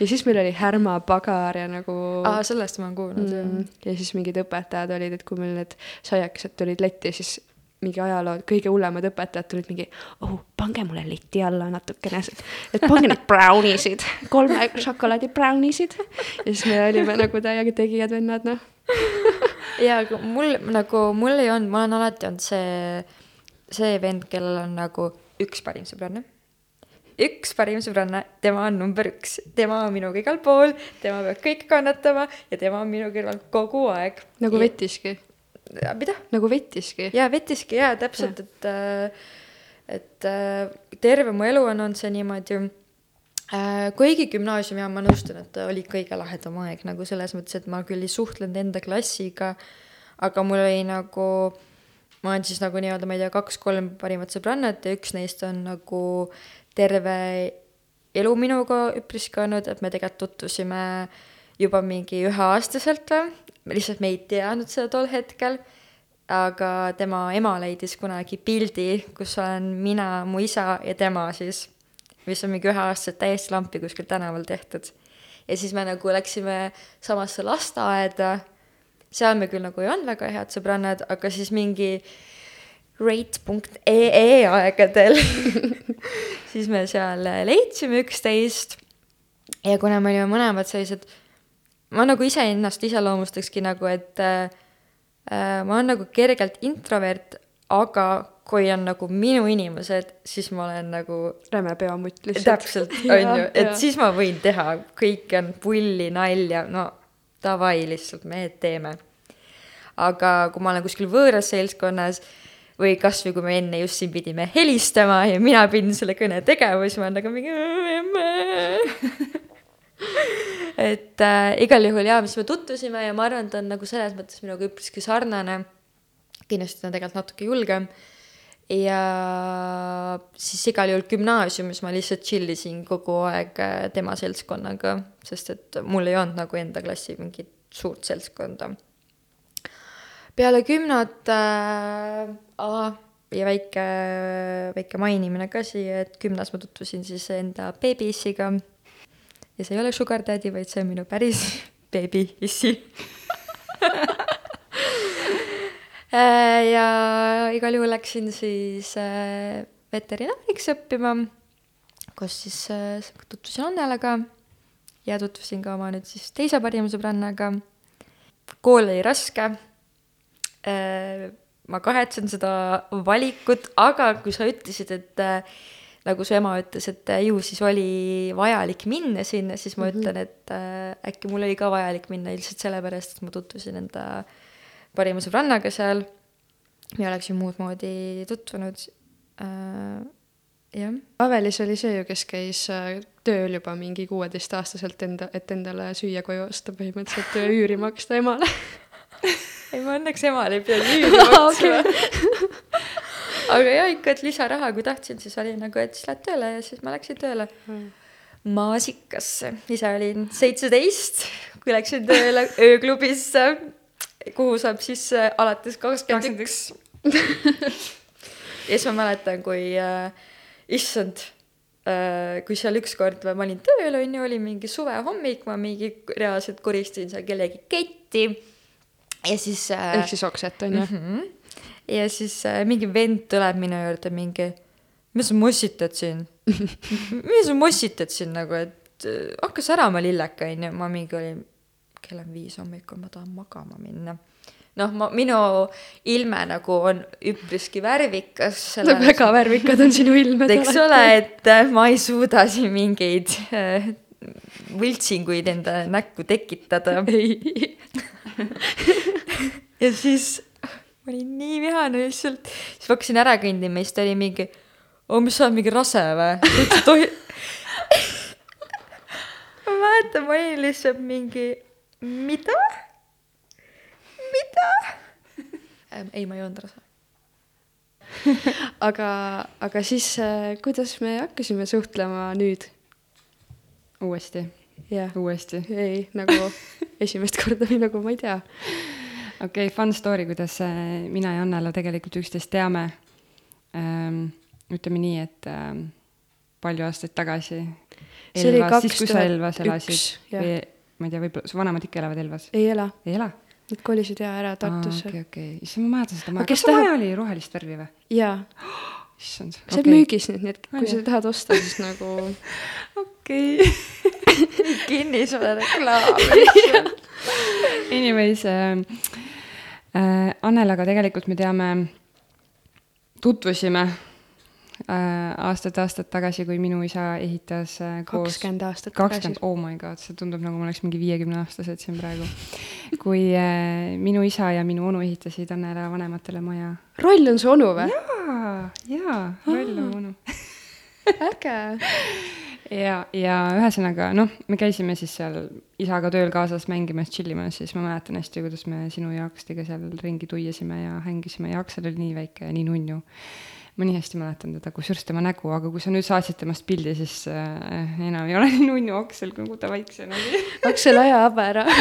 [SPEAKER 2] ja siis meil oli härmapagar ja nagu.
[SPEAKER 1] aa, sellest ma olen kuulnud mm,,
[SPEAKER 2] jah. ja siis mingid õpetajad olid, et kui meil need saiakesed tulid letti, siis mingi ajaloo kõige hullemad õpetajad tulid mingi, oh, pange mulle leti alla natukene, et pange neid brownisid, kolme šokolaadi brownisid. ja siis me olime nagu täiega tegijad vennad, noh
[SPEAKER 1] aga mul nagu, mul ei olnud, ma olen alati olnud see, see vend, kellel on nagu üks parim sõbranna. üks parim sõbranna, tema on number üks, tema on minuga igal pool, tema peab kõike kannatama ja tema on minu kõrval kogu aeg.
[SPEAKER 2] nagu ja... vettiski?
[SPEAKER 1] mida?
[SPEAKER 2] nagu vettiski?
[SPEAKER 1] jaa, vettiski jaa, täpselt, et, äh, et äh, terve mu elu on olnud see niimoodi kuigi gümnaasiumi ajal ma nõustun, et oli kõige lahedam aeg nagu selles mõttes, et ma küll ei suhtlenud enda klassiga, aga mul oli nagu, ma olen siis nagu nii-öelda, ma ei tea, kaks-kolm parimat sõbrannat ja üks neist on nagu terve elu minuga üpriski olnud, et me tegelikult tutvusime juba mingi üheaastaselt või, lihtsalt me ei teadnud seda tol hetkel, aga tema ema leidis kunagi pildi, kus olen mina, mu isa ja tema siis, mis on mingi üheaastaselt täiesti lampi kuskil tänaval tehtud. ja siis me nagu läksime samasse lasteaeda, seal me küll nagu ei olnud väga head sõbrannad, aga siis mingi rate.ee aegadel siis me seal leidsime üksteist ja kuna me olime mõlemad sellised, ma nagu iseennast iseloomustakski nagu, et äh, äh, ma olen nagu kergelt introvert, aga kui on nagu minu inimesed, siis ma olen nagu
[SPEAKER 2] räme peamutt lihtsalt.
[SPEAKER 1] täpselt, on ju, et siis ma võin teha, kõik on pulli, nalja, no davai lihtsalt, mehed teeme. aga kui ma olen kuskil võõras seltskonnas või kasvõi kui me enne just siin pidime helistama ja mina pidin selle kõne tegema, siis ma olen nagu mingi et äh, igal juhul jaa, siis me tutvusime ja ma arvan, et ta on nagu selles mõttes minuga üpriski sarnane. Kindlasti ta on tegelikult natuke julgem. ja siis igal juhul gümnaasiumis ma lihtsalt chill isin kogu aeg äh, tema seltskonnaga, sest et mul ei olnud nagu enda klassi mingit suurt seltskonda peale kümnat äh, ja väike, väike mainimine ka siia, et kümnes ma tutvusin siis enda beebiissiga. ja see ei ole sugar daddy, vaid see on minu päris beebiissi ja igal juhul läksin siis äh, veterinaariks õppima, kus siis äh, tutvusin Annelaga ja tutvusin ka oma nüüd siis teise parima sõbrannaga. kool oli raske Äh, ma kahetsen seda valikut, aga kui sa ütlesid, et äh, nagu su ema ütles, et äh, ju siis oli vajalik minna sinna, siis ma mm -hmm. ütlen, et äh, äkki mul oli ka vajalik minna lihtsalt sellepärast, et ma tutvusin enda parima sõbrannaga seal. me ei oleks ju muud moodi tutvunud äh,. jah.
[SPEAKER 2] Avelis oli see ju, kes käis tööl juba mingi kuueteistaastaselt enda, et endale süüa koju osta põhimõtteliselt üüri maksta emale
[SPEAKER 1] ei, ma õnneks emale ei pidanud üüri maksma aga jaa, ikka, et lisaraha, kui tahtsin, siis oli nagu, et siis lähed tööle ja siis ma läksin tööle mm. maasikasse, ise olin seitseteist, kui läksin tööle ööklubisse, kuhu saab sisse alates kakskümmend üks. ja siis ma mäletan, kui äh, issand äh,, kui seal ükskord ma olin tööl, on ju, oli mingi suvehommik, ma mingi reaalselt koristasin seal kellegi ketti ja siis
[SPEAKER 2] äh,. ehk siis okset on ju mm.
[SPEAKER 1] -hmm. ja siis äh, mingi vend tuleb minu juurde mingi, mis sa mossitad siin mis sa mossitad siin nagu, et äh, hakka särama lilleka onju, ma mingi olin, kell on viis hommikul, ma tahan magama minna noh, ma, minu ilme nagu on üpriski värvikas.
[SPEAKER 2] no väga värvikad on sinu ilmed.
[SPEAKER 1] eks ole, et äh, ma ei suuda siin mingeid äh, võltsinguid enda näkku tekitada. ei ja siis ma olin nii vihane lihtsalt, siis ma hakkasin ära kõndima ja siis ta oli mingi, oo, mis sa oled mingi rase või? sa üldse tohi ma mäletan, ma olin lihtsalt mingi, mida? mida? ei, ma ei olnud rase
[SPEAKER 2] aga, aga siis äh, kuidas me hakkasime suhtlema nüüd?
[SPEAKER 3] uuesti
[SPEAKER 2] jah.
[SPEAKER 3] uuesti?
[SPEAKER 2] ei, nagu esimest korda või nagu ma ei tea.
[SPEAKER 3] okei okay,, fun story, kuidas äh, mina ja Annela tegelikult üksteist teame ähm,. ütleme nii, et ähm, palju aastaid tagasi.
[SPEAKER 2] see oli kaks
[SPEAKER 3] tuhat üks, või ma ei tea, võib-olla su vanemad ikka elavad Elvas?
[SPEAKER 2] ei ela.
[SPEAKER 3] ei ela?
[SPEAKER 2] Nad kolisid jaa ära Tartusse.
[SPEAKER 3] okei, okei, issand, ma mäletan seda maja, kas see maja oli rohelist värvi või?
[SPEAKER 2] jaa
[SPEAKER 3] issand.
[SPEAKER 2] see on okay. müügis nüüd, nii et kui sa tahad osta, siis nagu
[SPEAKER 3] okei
[SPEAKER 1] kinnisvarareklaam
[SPEAKER 3] Anyways äh,, äh, Annelaga tegelikult me teame, tutvusime aastad-aastad tagasi, kui minu isa ehitas äh, koos
[SPEAKER 2] kakskümmend aastat
[SPEAKER 3] tagasi. kakskümmend, oh my god, see tundub nagu ma oleks mingi viiekümneaastased siin praegu. kui äh, minu isa ja minu onu ehitasid Annele vanematele maja.
[SPEAKER 2] roll on su onu või?
[SPEAKER 3] jaa, jaa, roll on onu
[SPEAKER 2] äge
[SPEAKER 3] ja, ja ühesõnaga noh, me käisime siis seal isaga tööl kaasas mängimas, chill imas, siis ma mäletan hästi, kuidas me sinu ja Akstiga seal ringi tuiasime ja hängisime ja Aksel oli nii väike ja nii nunnu. Ma nii hästi mäletan teda, kusjuures tema nägu, aga kui sa nüüd saatsid temast pildi, siis äh, enam ei ole nii nunnu Aksel, kui ta väiksena oli
[SPEAKER 2] Aksel, aja haba ära.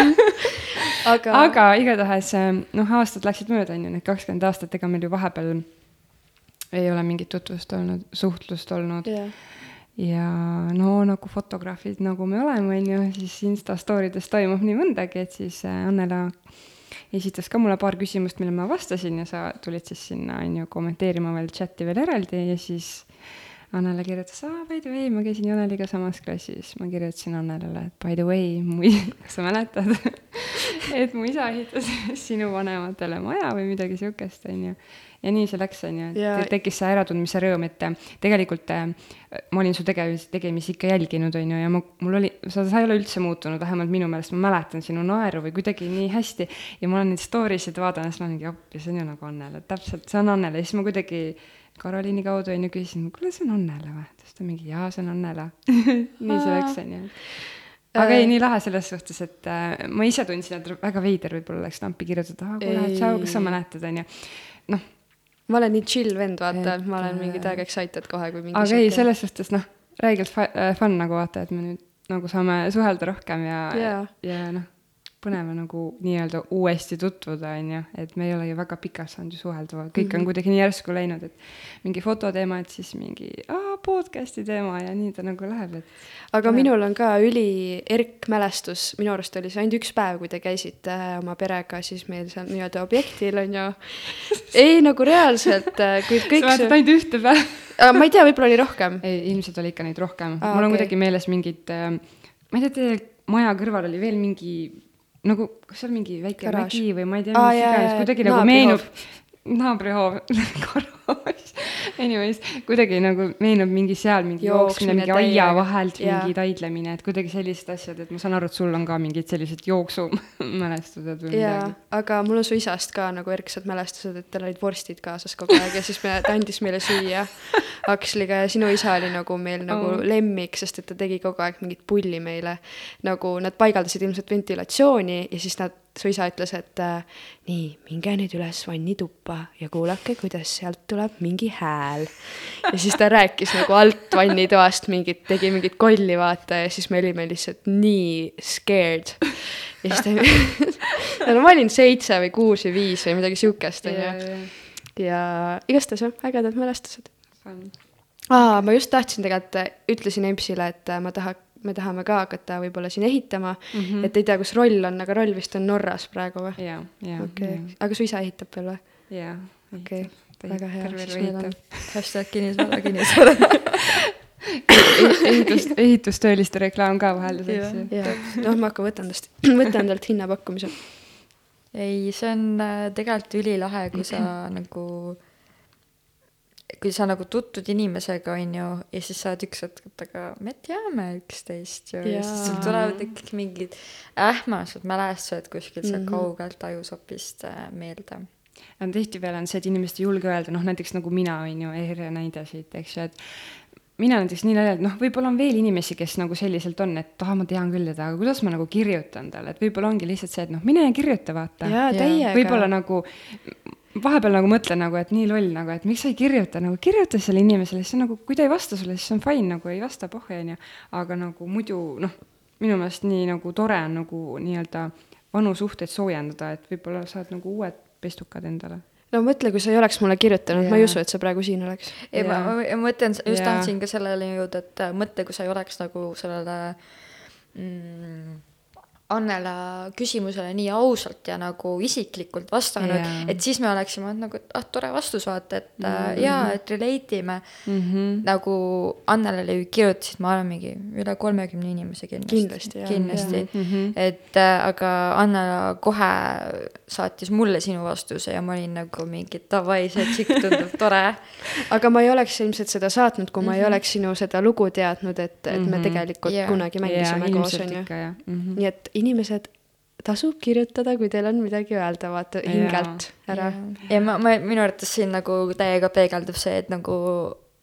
[SPEAKER 2] Aga,
[SPEAKER 3] aga igatahes äh, noh, aastad läksid mööda, on ju, need kakskümmend aastat, ega meil ju vahepeal ei ole mingit tutvust olnud, suhtlust olnud.
[SPEAKER 2] Jah,
[SPEAKER 3] ja no nagu fotograafid, nagu me oleme, on ju, siis Insta story des toimub nii mõndagi, et siis äh, Annela esitas ka mulle paar küsimust, millele ma vastasin ja sa tulid siis sinna, on ju, kommenteerima veel chati veel eraldi ja siis Annele kirjutas, aa, by the way, ma käisin Janeliga samas klassis. ma kirjutasin Annelele, et by the way, mu, kas sa mäletad et mu isa ehitas sinu vanematele maja või midagi siukest, on ju. ja nii see läks, on ju,
[SPEAKER 2] Ja-
[SPEAKER 3] et tekkis see äratundmise rõõm, et äh, tegelikult äh, ma olin su tegemisi, tegemisi ikka jälginud, on ju, ja ma, mul oli, sa, sa ei ole üldse muutunud, vähemalt minu meelest, ma mäletan sinu naeru või kuidagi nii hästi. ja ma olen neid story sid vaadanud, siis ma olengi, appi, see on ju nagu Annele, täpselt, see on Annele, ja siis ma kuidagi Karoliini kaudu on ju küsisin, kuule, see on Annele või? ütles ta mingi, jaa, see on Annele nii see läks, on ju. aga ei, nii lahe selles suhtes, et äh, ma ise tundsin, et väga veider võib-olla oleks Lampi kirjutada, aa, kuule, tšau, kas sa mäletad, on ju. noh,
[SPEAKER 2] ma olen nii chill vend, vaata
[SPEAKER 3] Et,,
[SPEAKER 2] ma olen mingi
[SPEAKER 3] äh,
[SPEAKER 2] täiega excited kohe, kui mingi
[SPEAKER 3] aga ei, selles suhtes noh, räigelt äh, fun nagu vaata, et me nüüd nagu saame suhelda rohkem ja
[SPEAKER 2] Jaa.
[SPEAKER 3] ja noh, põnev on nagu nii-öelda uuesti tutvuda, on ju, et me ei ole ju väga pikalt saanud ju suhelda, kõik mm -hmm. on kuidagi nii järsku läinud, et mingi fototeema, et siis mingi aa, podcast'i teema ja nii ta nagu läheb, et
[SPEAKER 2] aga
[SPEAKER 3] Põnev.
[SPEAKER 2] minul on ka ülierk mälestus, minu arust oli see ainult üks päev, kui te käisite äh, oma perega siis meil seal nii-öelda objektil on ju. ei nagu reaalselt, kui
[SPEAKER 3] sa
[SPEAKER 2] kõik
[SPEAKER 3] mäletad ainult ühte päeva?
[SPEAKER 2] ma ei tea, võib-olla oli rohkem.
[SPEAKER 3] ei, ilmselt oli ikka neid rohkem mul on okay. kuidagi meeles mingid äh, ma ei tea, teie maja kõrval oli veel mingi nagu, kas seal mingi väike
[SPEAKER 2] Garaaž.
[SPEAKER 3] mägi või ma ei tea, mis iganes, kuidagi nagu meenub, naabrihoov garaaž, anyways, kuidagi nagu meenub mingi seal mingi jooksmine, mingi aia vahelt
[SPEAKER 2] Jaa.
[SPEAKER 3] mingi taidlemine, et kuidagi sellised asjad, et ma saan aru, et sul on ka mingid sellised jooksumälestused või
[SPEAKER 2] jaa
[SPEAKER 3] midagi.,
[SPEAKER 2] aga mul on su isast ka nagu erksad mälestused, et tal olid vorstid kaasas kogu aeg ja siis me, ta andis meile süüa Aksliga ja sinu isa oli nagu meil nagu
[SPEAKER 3] Oh.
[SPEAKER 2] lemmik, sest et ta tegi kogu aeg mingit pulli meile. nagu nad paigaldasid ilmselt ventilatsiooni ja siis nad, su isa ütles, et äh, nii, minge nüüd üles vannituppa ja kuulake, kuidas sealt tuleb mingi hääl. ja siis ta rääkis nagu alt vannitoast mingit, tegi mingit kolli vaata ja siis me olime lihtsalt nii scared. Ja siis ta no ma olin seitse või kuus või viis või midagi siukest onju. Ja igastahes jah ägedad mälestused. Aa ma just tahtsin tegelikult ütlesin Empsile et äh, ma taha me tahame ka hakata võib-olla siin ehitama mm -hmm. et ei tea kus roll on aga roll vist on Norras praegu või
[SPEAKER 3] jaa, jaa.
[SPEAKER 2] okei aga su isa ehitab veel või
[SPEAKER 3] jaa.
[SPEAKER 2] okei väga hea siis meil on
[SPEAKER 1] hashtag kinnisvara, kinnisvara.
[SPEAKER 3] ehitus, ehitustööliste reklaam ka vahel lisaks ju.
[SPEAKER 2] jah noh ma hakkan võtan tast võtan talt hinnapakkumise
[SPEAKER 1] ei, see on äh, tegelikult ülilahe, kui sa nagu, kui sa nagu tutvud inimesega, on ju, ja siis sa oled üks hetk, et aga me teame üksteist ju ja siis sul tulevad ikkagi mingid ähmased mälestused kuskilt sealt
[SPEAKER 2] Mhm.
[SPEAKER 1] kaugelt ajusopist äh, meelde.
[SPEAKER 3] aga tihtipeale on see, et inimesed ei julge öelda, noh näiteks nagu mina on ju, Eire näide siit, eks ju, et mina näiteks nii naljalt, noh, võib-olla on veel inimesi, kes nagu selliselt on, et ah, ma tean küll teda, aga kuidas ma nagu kirjutan talle, et võib-olla ongi lihtsalt see, et noh, mine ja kirjuta, vaata. võib-olla nagu vahepeal nagu mõtlen nagu, et nii loll nagu, et miks sa ei kirjuta nagu, kirjuta sellele inimesele, siis on nagu, kui ta ei vasta sulle, siis on fine nagu ei vasta, pohhu onju. aga nagu muidu noh, minu meelest nii nagu tore on nagu nii-öelda vanu suhteid soojendada, et võib-olla saad nagu uued pestukad endale.
[SPEAKER 2] no mõtle kui sa ei oleks mulle kirjutanud ma ei usu et sa praegu siin oleks
[SPEAKER 1] ei, ma,
[SPEAKER 3] Jaa.
[SPEAKER 1] ma ma mõtlen, just
[SPEAKER 3] Jaa.
[SPEAKER 1] tahtsin ka sellele jõuda, et mõtle, kui sa ei oleks nagu sellele mm, Annela küsimusele nii ausalt ja nagu isiklikult vastanud
[SPEAKER 3] Jaa.,
[SPEAKER 1] et siis me oleksime olnud nagu, et ah, tore vastus, vaata, et mm. -hmm. jaa, et relate ime mm. -hmm. nagu Annelale ju kirjutasid, ma arvan, mingi üle kolmekümne inimese kindlasti.
[SPEAKER 2] Kindlasti,
[SPEAKER 1] kindlasti
[SPEAKER 2] jaa.,
[SPEAKER 3] Mhm.
[SPEAKER 1] et äh, aga Annela kohe saatis mulle sinu vastuse ja ma olin nagu mingi davai, see tšikk tundub tore
[SPEAKER 2] aga ma ei oleks ilmselt seda saatnud kui ma ei oleks sinu seda lugu teadnud et et me
[SPEAKER 3] Mhm.
[SPEAKER 2] tegelikult
[SPEAKER 1] Jaa.
[SPEAKER 2] kunagi mängisime koos onju
[SPEAKER 3] mm. -hmm.
[SPEAKER 2] nii et inimesed tasub kirjutada kui teil on midagi öelda vaata hingelt ära
[SPEAKER 1] ja, ma, ma, minu arvates siin nagu täiega peegeldub see, et nagu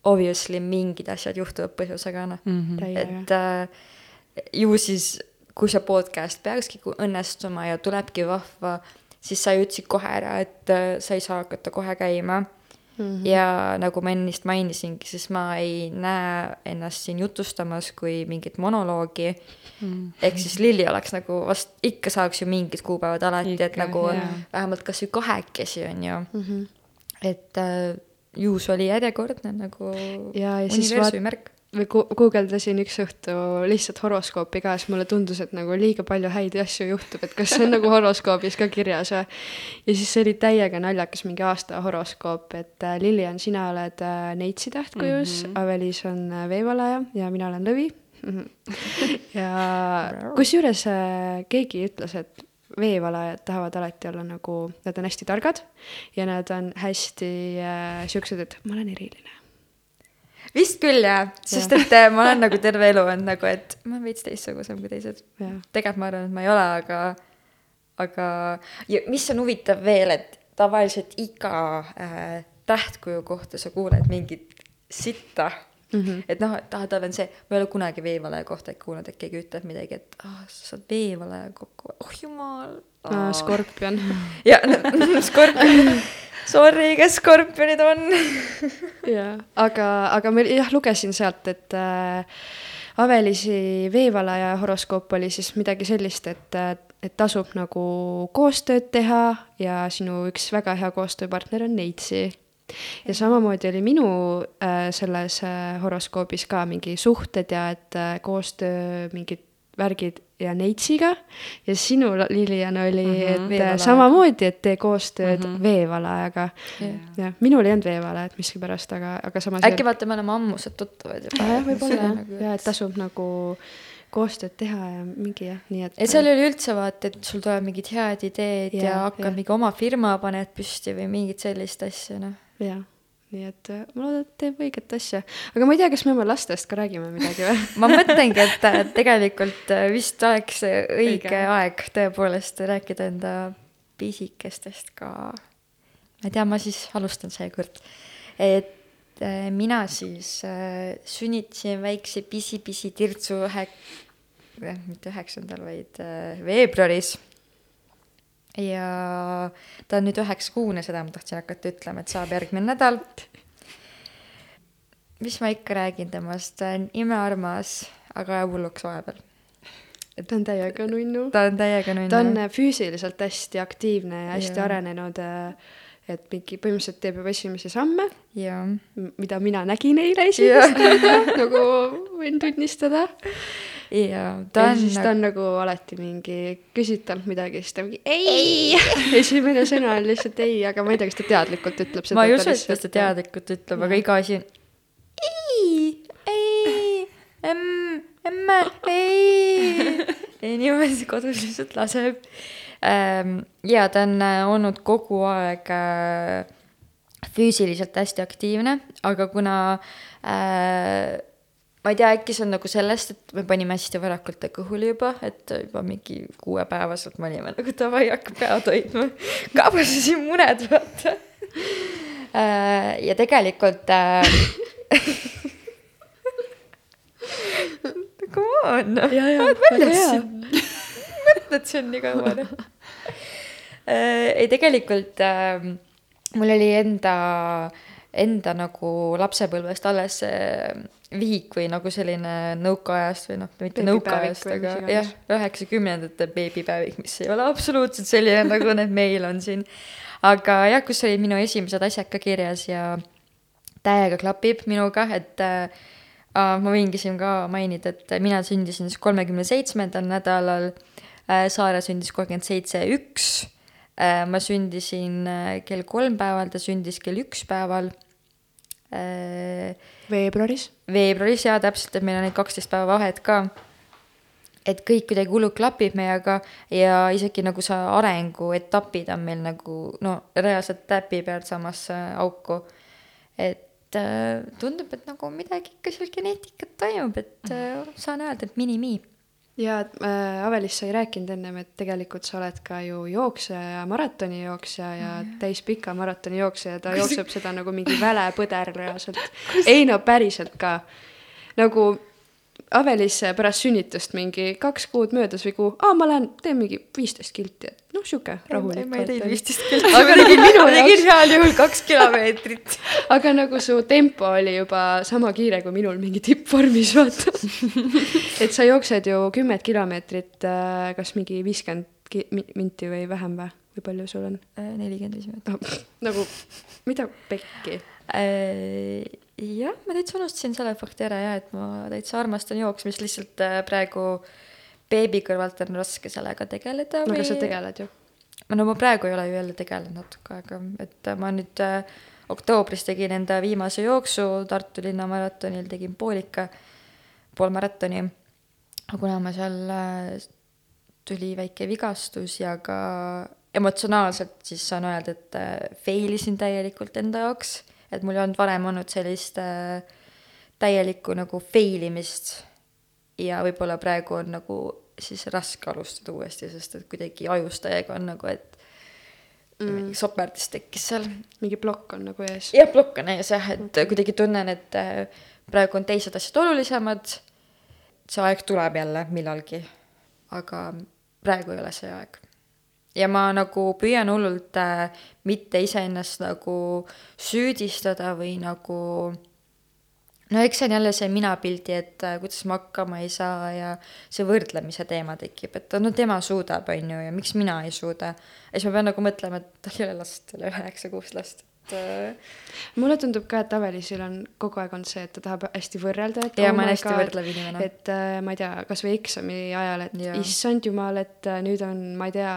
[SPEAKER 1] obviously mingid asjad juhtuvad põhjusega, noh.
[SPEAKER 3] Mm -hmm.
[SPEAKER 1] et äh, ju siis, kui see podcast peakski õnnestuma ja tulebki vahva, siis sa ütlesid kohe ära, et äh, sa ei saa hakata kohe käima. -hmm. ja nagu ma ennist mainisingi, siis ma ei näe ennast siin jutustamas kui mingit monoloogi mm. -hmm. ehk siis Lilli oleks nagu vast ikka saaks ju mingid kuupäevad alati, et nagu yeah. vähemalt kasvõi kahekesi on ju mm. -hmm. et äh, ju see oli järjekordne nagu
[SPEAKER 2] ja, ja universumi märk või gu-, guugeldasin üks õhtu lihtsalt horoskoopi ka, siis mulle tundus, et nagu liiga palju häid asju juhtub, et kas see on nagu horoskoobis ka kirjas või. ja siis see oli täiega naljakas mingi aasta horoskoop, et äh, Lilian, sina oled äh, Neitsi tähtkujus mm, -hmm. Avelis on äh, veevalaja ja mina olen lõvi ja kusjuures äh, keegi ütles, et veevalajad tahavad alati olla nagu, nad on hästi targad ja nad on hästi äh, siuksed, et ma olen eriline
[SPEAKER 1] vist küll jah, sest et äh, ma olen nagu terve elu olnud nagu, et ma olen veits teistsugusem kui teised. tegelikult ma arvan, et ma ei ole, aga, aga ja mis on huvitav veel, et tavaliselt iga äh, tähtkuju kohta sa kuuled mingit sitta mm. -hmm. et noh, et ah, tal on see, ma ei ole kunagi veevalaja kohta kuulnud, et keegi ütleb midagi, et ah, sa saad veevalaja kokku, oh jumal
[SPEAKER 2] ah,. Skorpion.
[SPEAKER 1] ja no, skorpion Sorry, kes skorpionid on
[SPEAKER 2] jah, aga, aga ma jah, lugesin sealt, et äh, Avelisi veevalaja horoskoop oli siis midagi sellist, et, et tasub nagu koostööd teha ja sinu üks väga hea koostööpartner on Neitsi. Ja samamoodi oli minu äh, selles äh, horoskoobis ka mingi suhted ja et äh, koostöö mingid värgid ja Neitsiga ja sinul, Lilian, oli mm, -hmm, et veevalajaga. samamoodi, et tee koostööd mm -hmm. veevalajaga yeah.. jah, minul ei olnud veevalajat miskipärast, aga, aga samas
[SPEAKER 1] äkki vaata, me oleme ammused tuttavad
[SPEAKER 2] juba ah,. jah, võib-olla jah nagu..., ja et tasub nagu koostööd teha ja mingi jah, nii et.
[SPEAKER 1] et seal oli üldse vaata, et sul tulevad mingid head ideed ja, ja hakkad mingi oma firma paned püsti või mingit sellist asja, noh.
[SPEAKER 2] Jah nii et äh, ma loodan, et teeb õiget asja. aga ma ei tea, kas me oma lastest ka räägime midagi või
[SPEAKER 1] ma mõtlengi, et äh, tegelikult äh, vist oleks õige, õige aeg tõepoolest rääkida enda pisikestest ka. ma ei tea, ma siis alustan seekord. et mina siis sünnitasin väikse pisi-pisi tirtsu ühe, mitte üheksandal, vaid veebruaris ja ta on nüüd üheksakuune, seda ma tahtsin hakata ütlema, et saab järgmine nädal. mis ma ikka räägin temast, ta on imearmas, aga ajab hulluks vahepeal.
[SPEAKER 2] ta on täiega nunnu.
[SPEAKER 1] ta on täiega nunnu.
[SPEAKER 2] ta on füüsiliselt hästi aktiivne ja hästi ja. arenenud et mingi põhimõtteliselt teeb juba esimesi samme, mida mina nägin eile esimest korda nagu võin tunnistada
[SPEAKER 1] ja
[SPEAKER 2] ta on. siis ta on nagu alati mingi, küsid talt midagi, siis ta mingi ei, ei. esimene sõna on lihtsalt ei, aga ma ei tea, kas ta teadlikult ütleb
[SPEAKER 1] seda. ma ei usu, et ta seda teadlikult ütleb, aga iga asi on ei, ei, emm, emme, ei. ja niimoodi kodus lihtsalt laseb. Ehm, ja ta on äh, olnud kogu aeg äh, füüsiliselt hästi aktiivne, aga kuna äh, ma ei tea, äkki see on nagu sellest, et me panime hästi varakult ta kõhuli juba, et juba mingi kuuepäevaselt me olime nagu davai, hakka pead hoidma. kaabastasime muned, vaata. Äh, ja tegelikult äh, Come on, oled väljas siin. mõtled siin nii kaua, noh. Äh, ei, tegelikult äh, mul oli enda, enda nagu lapsepõlvest alles see vihik või nagu selline nõukaajast või noh, mitte nõukaajast, aga jah, üheksakümnendate beebipäevik, mis ei ole absoluutselt selline, nagu need meil on siin. aga jah, kus olid minu esimesed asjad ka kirjas ja täiega klapib minuga, et äh, ma võingi siin ka mainida, et mina sündisin siis kolmekümne seitsmendal nädalal äh,, Saare sündis kolmkümmend seitse üks äh,, ma sündisin äh, kell kolm päeval, ta sündis kell üks päeval
[SPEAKER 2] veebruaris?
[SPEAKER 1] veebruaris jaa, täpselt, et meil on neid kaksteist päeva vahet ka. et kõik kuidagi hullult klapib meiega ja isegi nagu see arenguetapid on meil nagu no reaalselt täpi pealt samasse auku. et äh, tundub, et nagu midagi ikka seal geneetikat toimub, et äh, saan öelda, et mini-mi
[SPEAKER 2] ja äh, Avelis, sa ei rääkinud ennem, et tegelikult sa oled ka ju jooksja ja maratonijooksja ja täispika maratonijooksja ja ta Kus... jookseb seda nagu mingi välepõder reaalselt. ei no päriselt ka. nagu Avelis pärast sünnitust mingi kaks kuud möödas või kuu, aa, ma lähen teen mingi viisteist kilti, et noh, sihuke rahulik.
[SPEAKER 1] ma ei teinud viisteist kilomeetrit, aga tegin minu, tegin heal juhul kaks kilomeetrit.
[SPEAKER 2] aga nagu su tempo oli juba sama kiire kui minul mingi tippvormis, vaata. et sa jooksed ju kümmet kilomeetrit, kas mingi viiskümmend minti või vähem või, või palju sul on
[SPEAKER 1] nelikümmend viis minutit.
[SPEAKER 2] oh,? nagu, mida pekki?
[SPEAKER 1] Jah, ma täitsa unustasin selle fakti ära ja et ma täitsa armastan jooksmist, lihtsalt äh, praegu beebi kõrvalt on raske sellega tegeleda
[SPEAKER 2] no aga sa tegeled ju.
[SPEAKER 1] no ma praegu ei ole ju jälle tegelenud natuke aega, et ma nüüd äh, oktoobris tegin enda viimase jooksu Tartu linnamaratonil, tegin poolika, poolmaratoni. aga kuna ma seal äh, tuli väike vigastus ja ka emotsionaalselt, siis saan öelda, et äh, fail isin täielikult enda jaoks, et mul ei olnud varem olnud sellist äh, täielikku nagu fail imist ja võib-olla praegu on nagu siis raske alustada uuesti, sest et kuidagi ajus täiega on nagu, et mm. soperdis tekkis seal.
[SPEAKER 2] mingi plokk on nagu ees.
[SPEAKER 1] jah, plokk on ees jah, et kuidagi tunnen, et äh, praegu on teised asjad olulisemad. see aeg tuleb jälle millalgi, aga praegu ei ole see aeg. Ja ma nagu püüan hullult äh, mitte iseennast nagu süüdistada või nagu no eks see on jälle see minapildi, et äh, kuidas ma hakkama ei saa ja see võrdlemise teema tekib, et no tema suudab, on ju, ja miks mina ei suuda. ja siis ma pean nagu mõtlema, et tal ei ole last, tal ei ole üheksa-kuus last, et äh,
[SPEAKER 2] mulle tundub ka, et Avelisil on kogu aeg on see, et ta tahab hästi võrrelda, et
[SPEAKER 1] ja
[SPEAKER 2] oh
[SPEAKER 1] ma olen hästi võrdlev inimene.
[SPEAKER 2] et äh, ma ei tea, kasvõi eksami ajal, et
[SPEAKER 1] Jaa.
[SPEAKER 2] issand jumal, et äh, nüüd on, ma ei tea,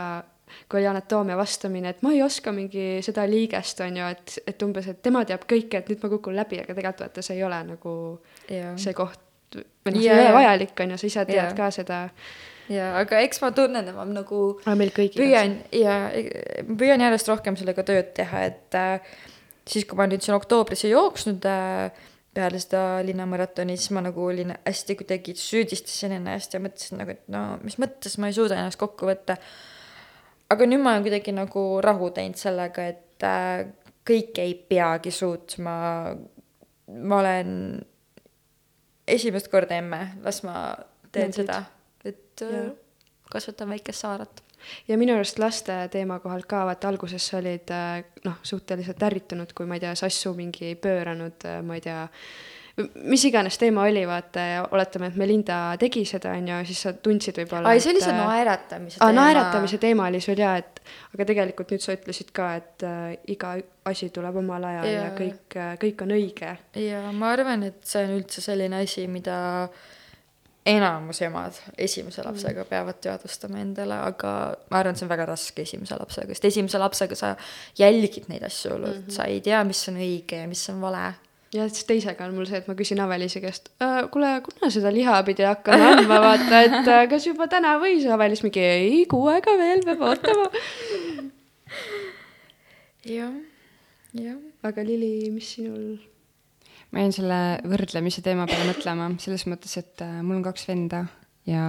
[SPEAKER 2] kui oli anatoomia vastamine, et ma ei oska mingi seda liigest, on ju, et, et umbes, et tema teab kõike, et nüüd ma kukun läbi, aga tegelikult vaata, see ei ole nagu
[SPEAKER 1] ja,
[SPEAKER 2] see koht, või noh, see
[SPEAKER 1] Jaa,
[SPEAKER 2] ei ole
[SPEAKER 1] jaa.
[SPEAKER 2] vajalik, on ju, sa ise tead
[SPEAKER 1] Jaa.
[SPEAKER 2] ka seda,
[SPEAKER 1] ja aga eks ma tunnen, et ma nagu püüan ja püüan järjest rohkem sellega tööd teha, et äh, siis, kui ma nüüd siin oktoobris ei jooksnud äh, peale seda linnamaratoni, siis ma nagu olin hästi kuidagi süüdistasin ennast ja mõtlesin nagu, et no mis mõttes ma ei suuda ennast kokku võtta. Aga nüüd ma olen kuidagi nagu rahu teinud sellega, et äh, kõike ei peagi suutma. ma olen esimest korda emme, las ma teen
[SPEAKER 2] Naudid.
[SPEAKER 1] seda, et äh, kasvatan väikest saaret.
[SPEAKER 2] ja minu arust laste teema kohalt ka, vaata alguses sa olid äh, noh, suhteliselt ärritunud, kui ma ei tea, Sassu mingi pööranud, ma ei tea, mis iganes teema oli, vaata ja oletame, et Melinda tegi seda, on ju, siis sa tundsid võib-olla.
[SPEAKER 1] ai, see oli see naeratamise
[SPEAKER 2] aa, naeratamise teema oli sul jaa, et aga tegelikult nüüd sa ütlesid ka, et äh, iga asi tuleb omal ajal ja, ja kõik äh,, kõik on õige.
[SPEAKER 1] ja ma arvan, et see on üldse selline asi, mida enamus emad esimese lapsega peavad teadvustama endale, aga ma arvan, et see on väga raske esimese lapsega, sest esimese lapsega sa jälgid neid asju hullult mm, -hmm. sa ei tea, mis on õige ja mis on vale.
[SPEAKER 2] Ja siis teisega on mul see, et ma küsin Avelise käest äh,, kuule, kuna seda liha pidi hakkama andma, vaata, et äh, kas juba täna võis, Avelis mingi ei, kuu aega veel peab ootama.
[SPEAKER 1] jah, jah.
[SPEAKER 2] aga Lili, mis sinul?
[SPEAKER 3] ma jäin selle võrdlemise teema peale mõtlema selles mõttes, et äh, mul on kaks venda ja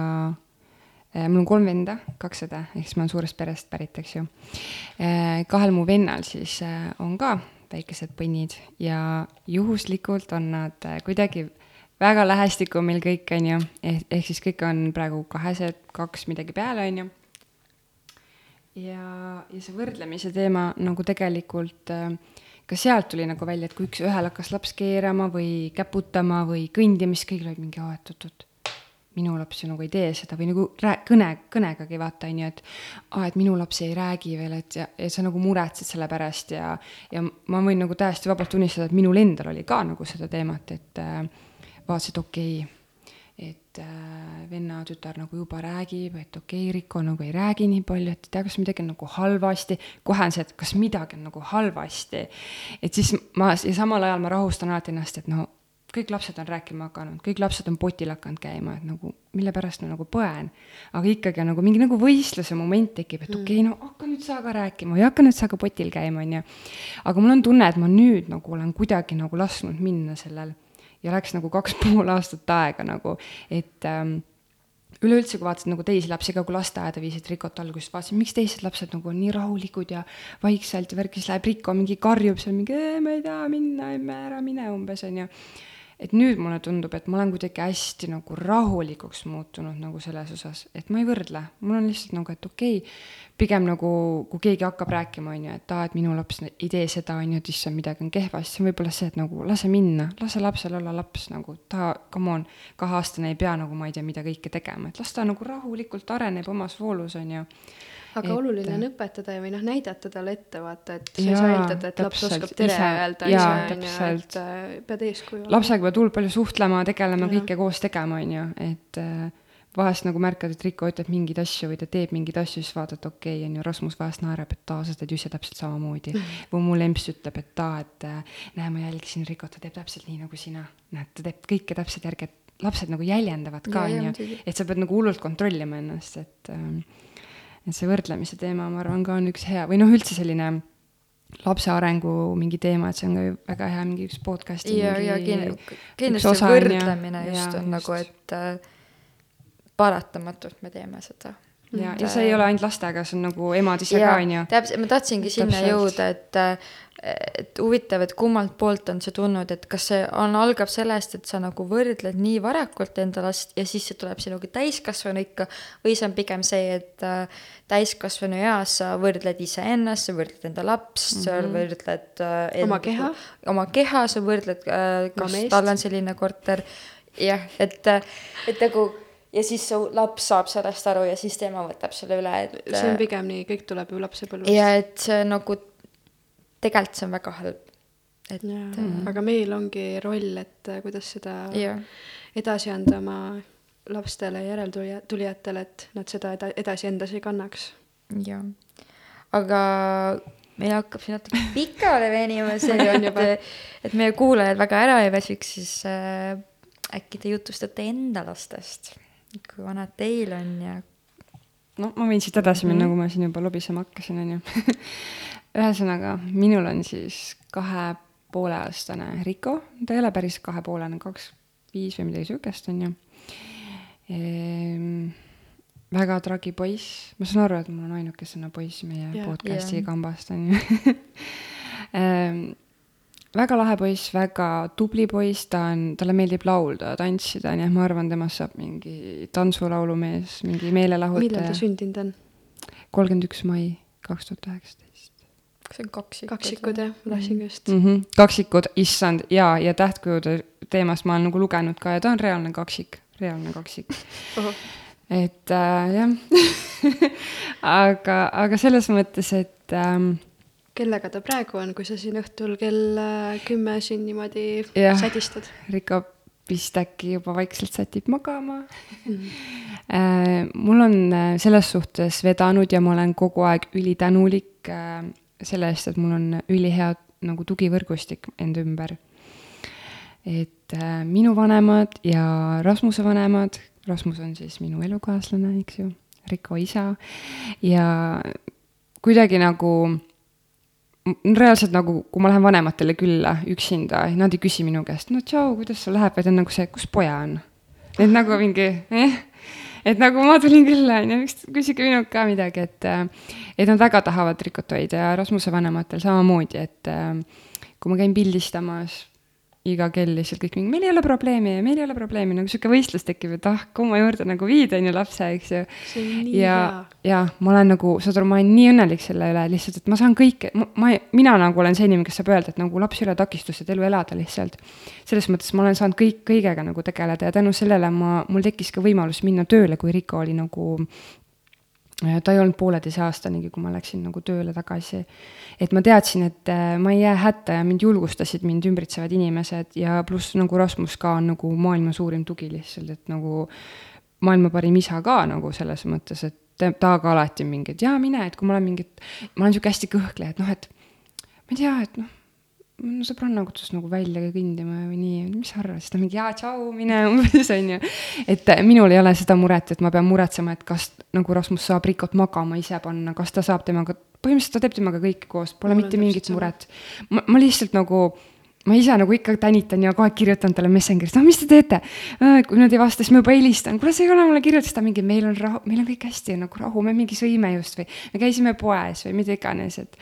[SPEAKER 3] mul on kolm venda, kaks õde, ehk siis ma olen suurest perest pärit, eks ju kahel mu vennal siis on ka väikesed põnnid ja juhuslikult on nad äh, kuidagi väga lähestikku meil kõik, on ju, ehk, ehk siis kõik on praegu kahesed, kaks midagi peale, on ju ja, ja see võrdlemise teema nagu tegelikult äh, ka sealt tuli nagu välja, et kui üks, ühel hakkas laps keerama või käputama või kõndima, siis kõigil olid mingi, aa, et oot-oot, minu laps ju nagu ei tee seda või nagu rää-, kõne, kõnegagi vaata, on ju, et aa, et minu laps ei räägi veel, et ja, ja sa nagu muretsed selle pärast ja ja ma võin nagu täiesti vabalt tunnistada, et minul endal oli ka nagu seda teemat, et äh, vaatasin, et okei okay,, et äh, venna tütar nagu juba räägib, et okei okay,, Riko nagu ei räägi nii palju, et ei tea, kas midagi on nagu halvasti, kohe on see, et kas midagi on nagu halvasti. et siis ma ja samal ajal ma rahustan alati ennast, et no kõik lapsed on rääkima hakanud, kõik lapsed on potil hakanud käima, et nagu mille pärast ma nagu põen. aga ikkagi on nagu mingi nagu võistluse moment tekib, et okei okay,, no hakka nüüd sa ka rääkima või hakka nüüd sa ka potil käima, on ju. aga mul on tunne, et ma nüüd nagu olen kuidagi nagu lasknud minna sellel ja läks nagu kaks pool aastat aega nagu, et ähm, üleüldse, kui vaatasid nagu teisi lapsi ka, kui lasteaeda viisid Rikot alguses, vaatasin, miks teised lapsed nagu on nii rahulikud ja vaikselt ja värk, siis läheb Riko mingi karjub seal mingi, ma ei taha minna, ära mine umbes onju. Et nüüd mulle tundub, et ma olen kuidagi hästi nagu rahulikuks muutunud nagu selles osas, et ma ei võrdle, mul on lihtsalt nagu, et okei okay,, pigem nagu, kui keegi hakkab rääkima, on ju, et aa, et minu laps ei tee seda, on ju, et issand, midagi on kehvasti, see on võib-olla see, et nagu lase minna, lase lapsel olla laps nagu, ta, come on, kaheaastane ei pea nagu ma ei tea, mida kõike tegema, et las ta nagu rahulikult areneb omas voolus, on ju
[SPEAKER 2] aga
[SPEAKER 3] Et-
[SPEAKER 2] oluline on õpetada või noh, näidata talle ette, vaata, et sa ei saa eeldada, et laps oskab tere
[SPEAKER 3] ise-
[SPEAKER 2] öelda
[SPEAKER 3] jaa,
[SPEAKER 2] ise, on ju, et äh, pead eeskuju olema.
[SPEAKER 3] lapsega pead hullult palju suhtlema, tegelema, kõike koos tegema, on ju, et äh, vahest nagu märkad, et Riko ütleb mingeid asju või ta teeb mingeid asju, siis vaatad, okei okay,, on ju, Rasmus vahest naerab, et aa, sa teed ju ise täpselt samamoodi. Või mu lemps ütleb, et aa, et äh, näe, ma jälgisin Rikot, ta teeb täpselt nii nagu sina. näed, ta teeb kõike täpselt järgi, et lapsed nagu jäljendavad ka, on ju et sa pead nagu hullult kontrollima ennast, et ähm, et see võrdlemise teema, ma arvan, ka on üks hea või noh, üldse selline lapse arengu mingi teema, et see on ka ju väga hea mingi üks podcast'i
[SPEAKER 1] ja, ja kindlasti
[SPEAKER 3] ju.
[SPEAKER 1] võrdlemine just
[SPEAKER 3] Jaa,
[SPEAKER 1] on nagu,
[SPEAKER 3] just.
[SPEAKER 1] et äh, paratamatult me teeme seda.
[SPEAKER 3] ja, ja see ei ole ainult lastega, see on nagu emad ise ka, on ju.
[SPEAKER 1] täpselt, ma tahtsingi sinna jõuda, et et huvitav, et kummalt poolt on see tulnud, et kas see on, algab sellest, et sa nagu võrdled nii varakult enda last ja siis see tuleb sinuga täiskasvanu ikka või see on pigem see, et äh, täiskasvanu eas sa võrdled iseennast, sa võrdled enda lapst mm, -hmm. sa võrdled äh,
[SPEAKER 2] Oma
[SPEAKER 1] enda-
[SPEAKER 2] keha.
[SPEAKER 1] oma keha, sa võrdled äh,,
[SPEAKER 2] Oma
[SPEAKER 1] kas tal on selline korter, jah, et, et nagu ja siis su laps saab sellest aru ja siis tema võtab selle üle, et
[SPEAKER 2] see on pigem nii, kõik tuleb ju lapsepõlvest.
[SPEAKER 1] ja et see nagu, tegelikult see on väga halb. et
[SPEAKER 2] Jaa, aga meil ongi roll, et äh, kuidas seda
[SPEAKER 1] jah,
[SPEAKER 2] edasi anda oma lastele ja järeltulijatele, et nad seda eda- edasi endas ei kannaks.
[SPEAKER 1] jah. aga meil hakkab siin natuke pikale venima see,
[SPEAKER 2] On juba.
[SPEAKER 1] et, et meie kuulajad väga ära ei väsiks, siis äh, äkki te jutustate enda lastest, kui vanad teil on ja
[SPEAKER 3] no ma võin siit edasi minna, kui ma siin juba lobisema hakkasin, on ju. ühesõnaga, minul on siis kahe pooleaastane Riko, ta ei ole päris kahepoolene, kaks viis või midagi siukest, on ju ehm,. väga tragi poiss, ma saan aru, et mul on ainukesena poiss meie yeah. podcast'i
[SPEAKER 1] Jaa.
[SPEAKER 3] kambast, on ju ehm, väga lahe poiss, väga tubli poiss, ta on, talle meeldib laulda, tantsida, nii et ma arvan, temast saab mingi tantsulaulumees, mingi
[SPEAKER 2] millal
[SPEAKER 3] meelelahutaja
[SPEAKER 2] ta. sündinud on?
[SPEAKER 3] kolmkümmend üks mai kaks tuhat üheksateist.
[SPEAKER 1] Kas see on kaksikud?
[SPEAKER 2] kaksikud jah, ma tahtsingi just.
[SPEAKER 3] Mhm. kaksikud, issand, jaa, ja tähtkujude teemast ma olen nagu lugenud ka ja ta on reaalne kaksik, reaalne kaksik. et äh, jah aga, aga selles mõttes, et ähm,
[SPEAKER 2] kellega ta praegu on, kui sa siin õhtul kell äh, kümme siin niimoodi
[SPEAKER 3] Jah.
[SPEAKER 2] sädistad?
[SPEAKER 3] Riko vist äkki juba vaikselt sätib magama Äh, mul on äh, selles suhtes vedanud ja ma olen kogu aeg ülitänulik selle eest, et mul on ülihea nagu tugivõrgustik enda ümber. et äh, minu vanemad ja Rasmuse vanemad, Rasmus on siis minu elukaaslane, eks ju, Riko isa ja kuidagi nagu reaalselt nagu, kui ma lähen vanematele külla üksinda, nad ei küsi minu käest, no tšau, kuidas sul läheb, vaid on nagu see, kus poja on. et nagu mingi eh?, et nagu ma tulin külla, onju, miks küsige minult ka midagi, et et nad väga tahavad Rikot hoida ja Rasmuse vanematel samamoodi, et kui ma käin pildistamas, iga kell lihtsalt kõik mingi, meil ei ole probleemi, meil ei ole probleemi, nagu sihuke võistlus tekib, et ah, kumma juurde nagu viid, on ju, lapse, eks ju. Ja ja ma olen nagu, saad aru, ma olen nii õnnelik selle üle lihtsalt, et ma saan kõike, ma, mina nagu olen see inimene, kes saab öelda, et nagu laps ei ole takistus, et elu elada lihtsalt. selles mõttes ma olen saanud kõik, kõigega nagu tegeleda ja tänu sellele ma, mul tekkis ka võimalus minna tööle, kui Riko oli nagu ta ei olnud pooleteisaastanigi, kui ma läksin nagu tööle tagasi. et ma teadsin, et äh, ma ei jää hätta ja mind julgustasid mind ümbritsevad inimesed ja pluss nagu Rasmus ka on nagu maailma suurim tugi lihtsalt, et nagu maailma parim isa ka nagu selles mõttes, et ta ka alati mingi, et jaa, mine, et kui ma olen mingi, et ma olen sihuke hästi kõhkleja, et noh, et ma ei tea, et noh, no sõbranna kutsus nagu välja kõndima või nii, mis sa arvad, siis ta mingi jaa, tšau, mine umbes onju. et minul ei ole seda muret, et ma pean muretsema, et kas nagu Rasmus saab Rikot magama ise panna, kas ta saab temaga, põhimõtteliselt ta teeb temaga kõike koos, pole
[SPEAKER 2] Mul
[SPEAKER 3] mitte mingit muret. ma, ma lihtsalt nagu ma ise nagu ikka tänitan ja kogu aeg kirjutan talle Messengeris, no mis te teete? kui nad ei vasta, siis ma juba helistan, kuule sa ei ole mulle kirjutanud, ta mingi, meil on rahu, meil on kõik hästi nagu rahu, me mingi sõime just või me käisime poes või mida iganes, et,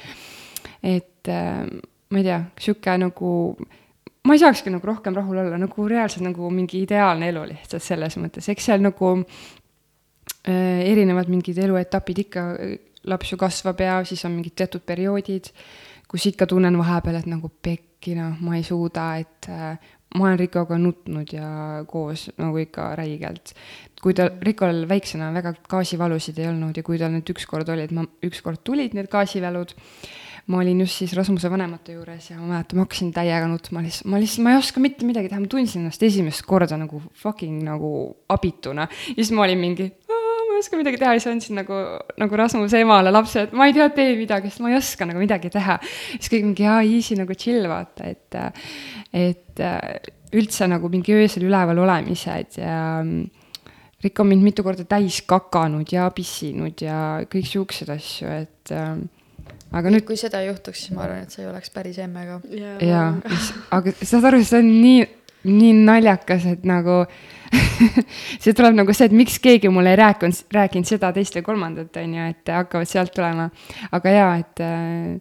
[SPEAKER 3] et äh, ma ei tea, sihuke nagu ma ei saakski nagu rohkem rahul olla, nagu reaalselt nagu mingi ideaalne elu lihtsalt selles mõttes, eks seal nagu äh, erinevad mingid eluetapid ikka, laps ju kasvab ja siis on mingid teatud perioodid, kus ikka tunnen vahepeal, et nagu pekki, noh, ma ei suuda, et äh, ma olen Rikoga nutnud ja koos nagu ikka räigelt. kui ta, Rikol väiksena väga gaasivalusid ei olnud ja kui tal need ükskord olid, ma, ükskord tulid need gaasivälud, ma olin just siis Rasmuse vanemate juures ja ma mäletan, ma hakkasin täiega nutma, lihtsalt, ma lihtsalt, ma ei oska mitte midagi teha, ma tundsin ennast esimest korda nagu fucking nagu abituna. ja siis ma olin mingi, ma ei oska midagi teha, siis andsin nagu, nagu Rasmuse emale lapse, et ma ei tea, tee midagi, sest ma ei oska nagu midagi teha. siis kõik mingi, jaa, easy nagu chill, vaata, et, et üldse nagu mingi öösel üleval olemised ja mm, Rikk on mind mitu korda täis kakanud ja pissinud ja kõik siukseid asju, et äh, aga nüüd.
[SPEAKER 1] kui seda juhtuks, siis ma arvan, et sa ei oleks päris emme ka.
[SPEAKER 3] jaa, aga saad aru, see on nii, nii naljakas, et nagu see tuleb nagu see, et miks keegi mulle ei rääkinud, rääkinud seda, teist või kolmandat, on ju, et hakkavad sealt tulema. aga jaa, et äh,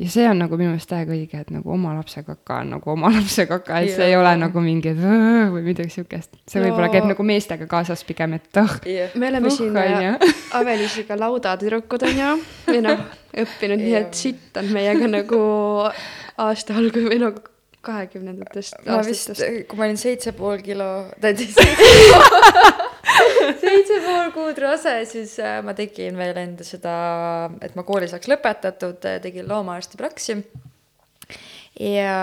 [SPEAKER 3] ja see on nagu minu meelest täiega õige, et nagu oma lapse kaka on nagu oma lapse kaka, et see yeah. ei ole nagu mingi või midagi siukest. see võib-olla käib nagu meestega kaasas pigem, et oh
[SPEAKER 2] yeah.. me oleme uh, siin äh, Avelisiga laudatüdrukud on ju, või noh, õppinud nii, et sitt on meiega nagu aasta algul või no kahekümnendatest
[SPEAKER 1] ma
[SPEAKER 2] aastatest.
[SPEAKER 1] vist, kui ma olin seitse pool kilo, seitse pool kuud rase, siis äh, ma tegin veel enda seda, et ma kooli saaks lõpetatud, äh, tegin loomaarsti praksi. ja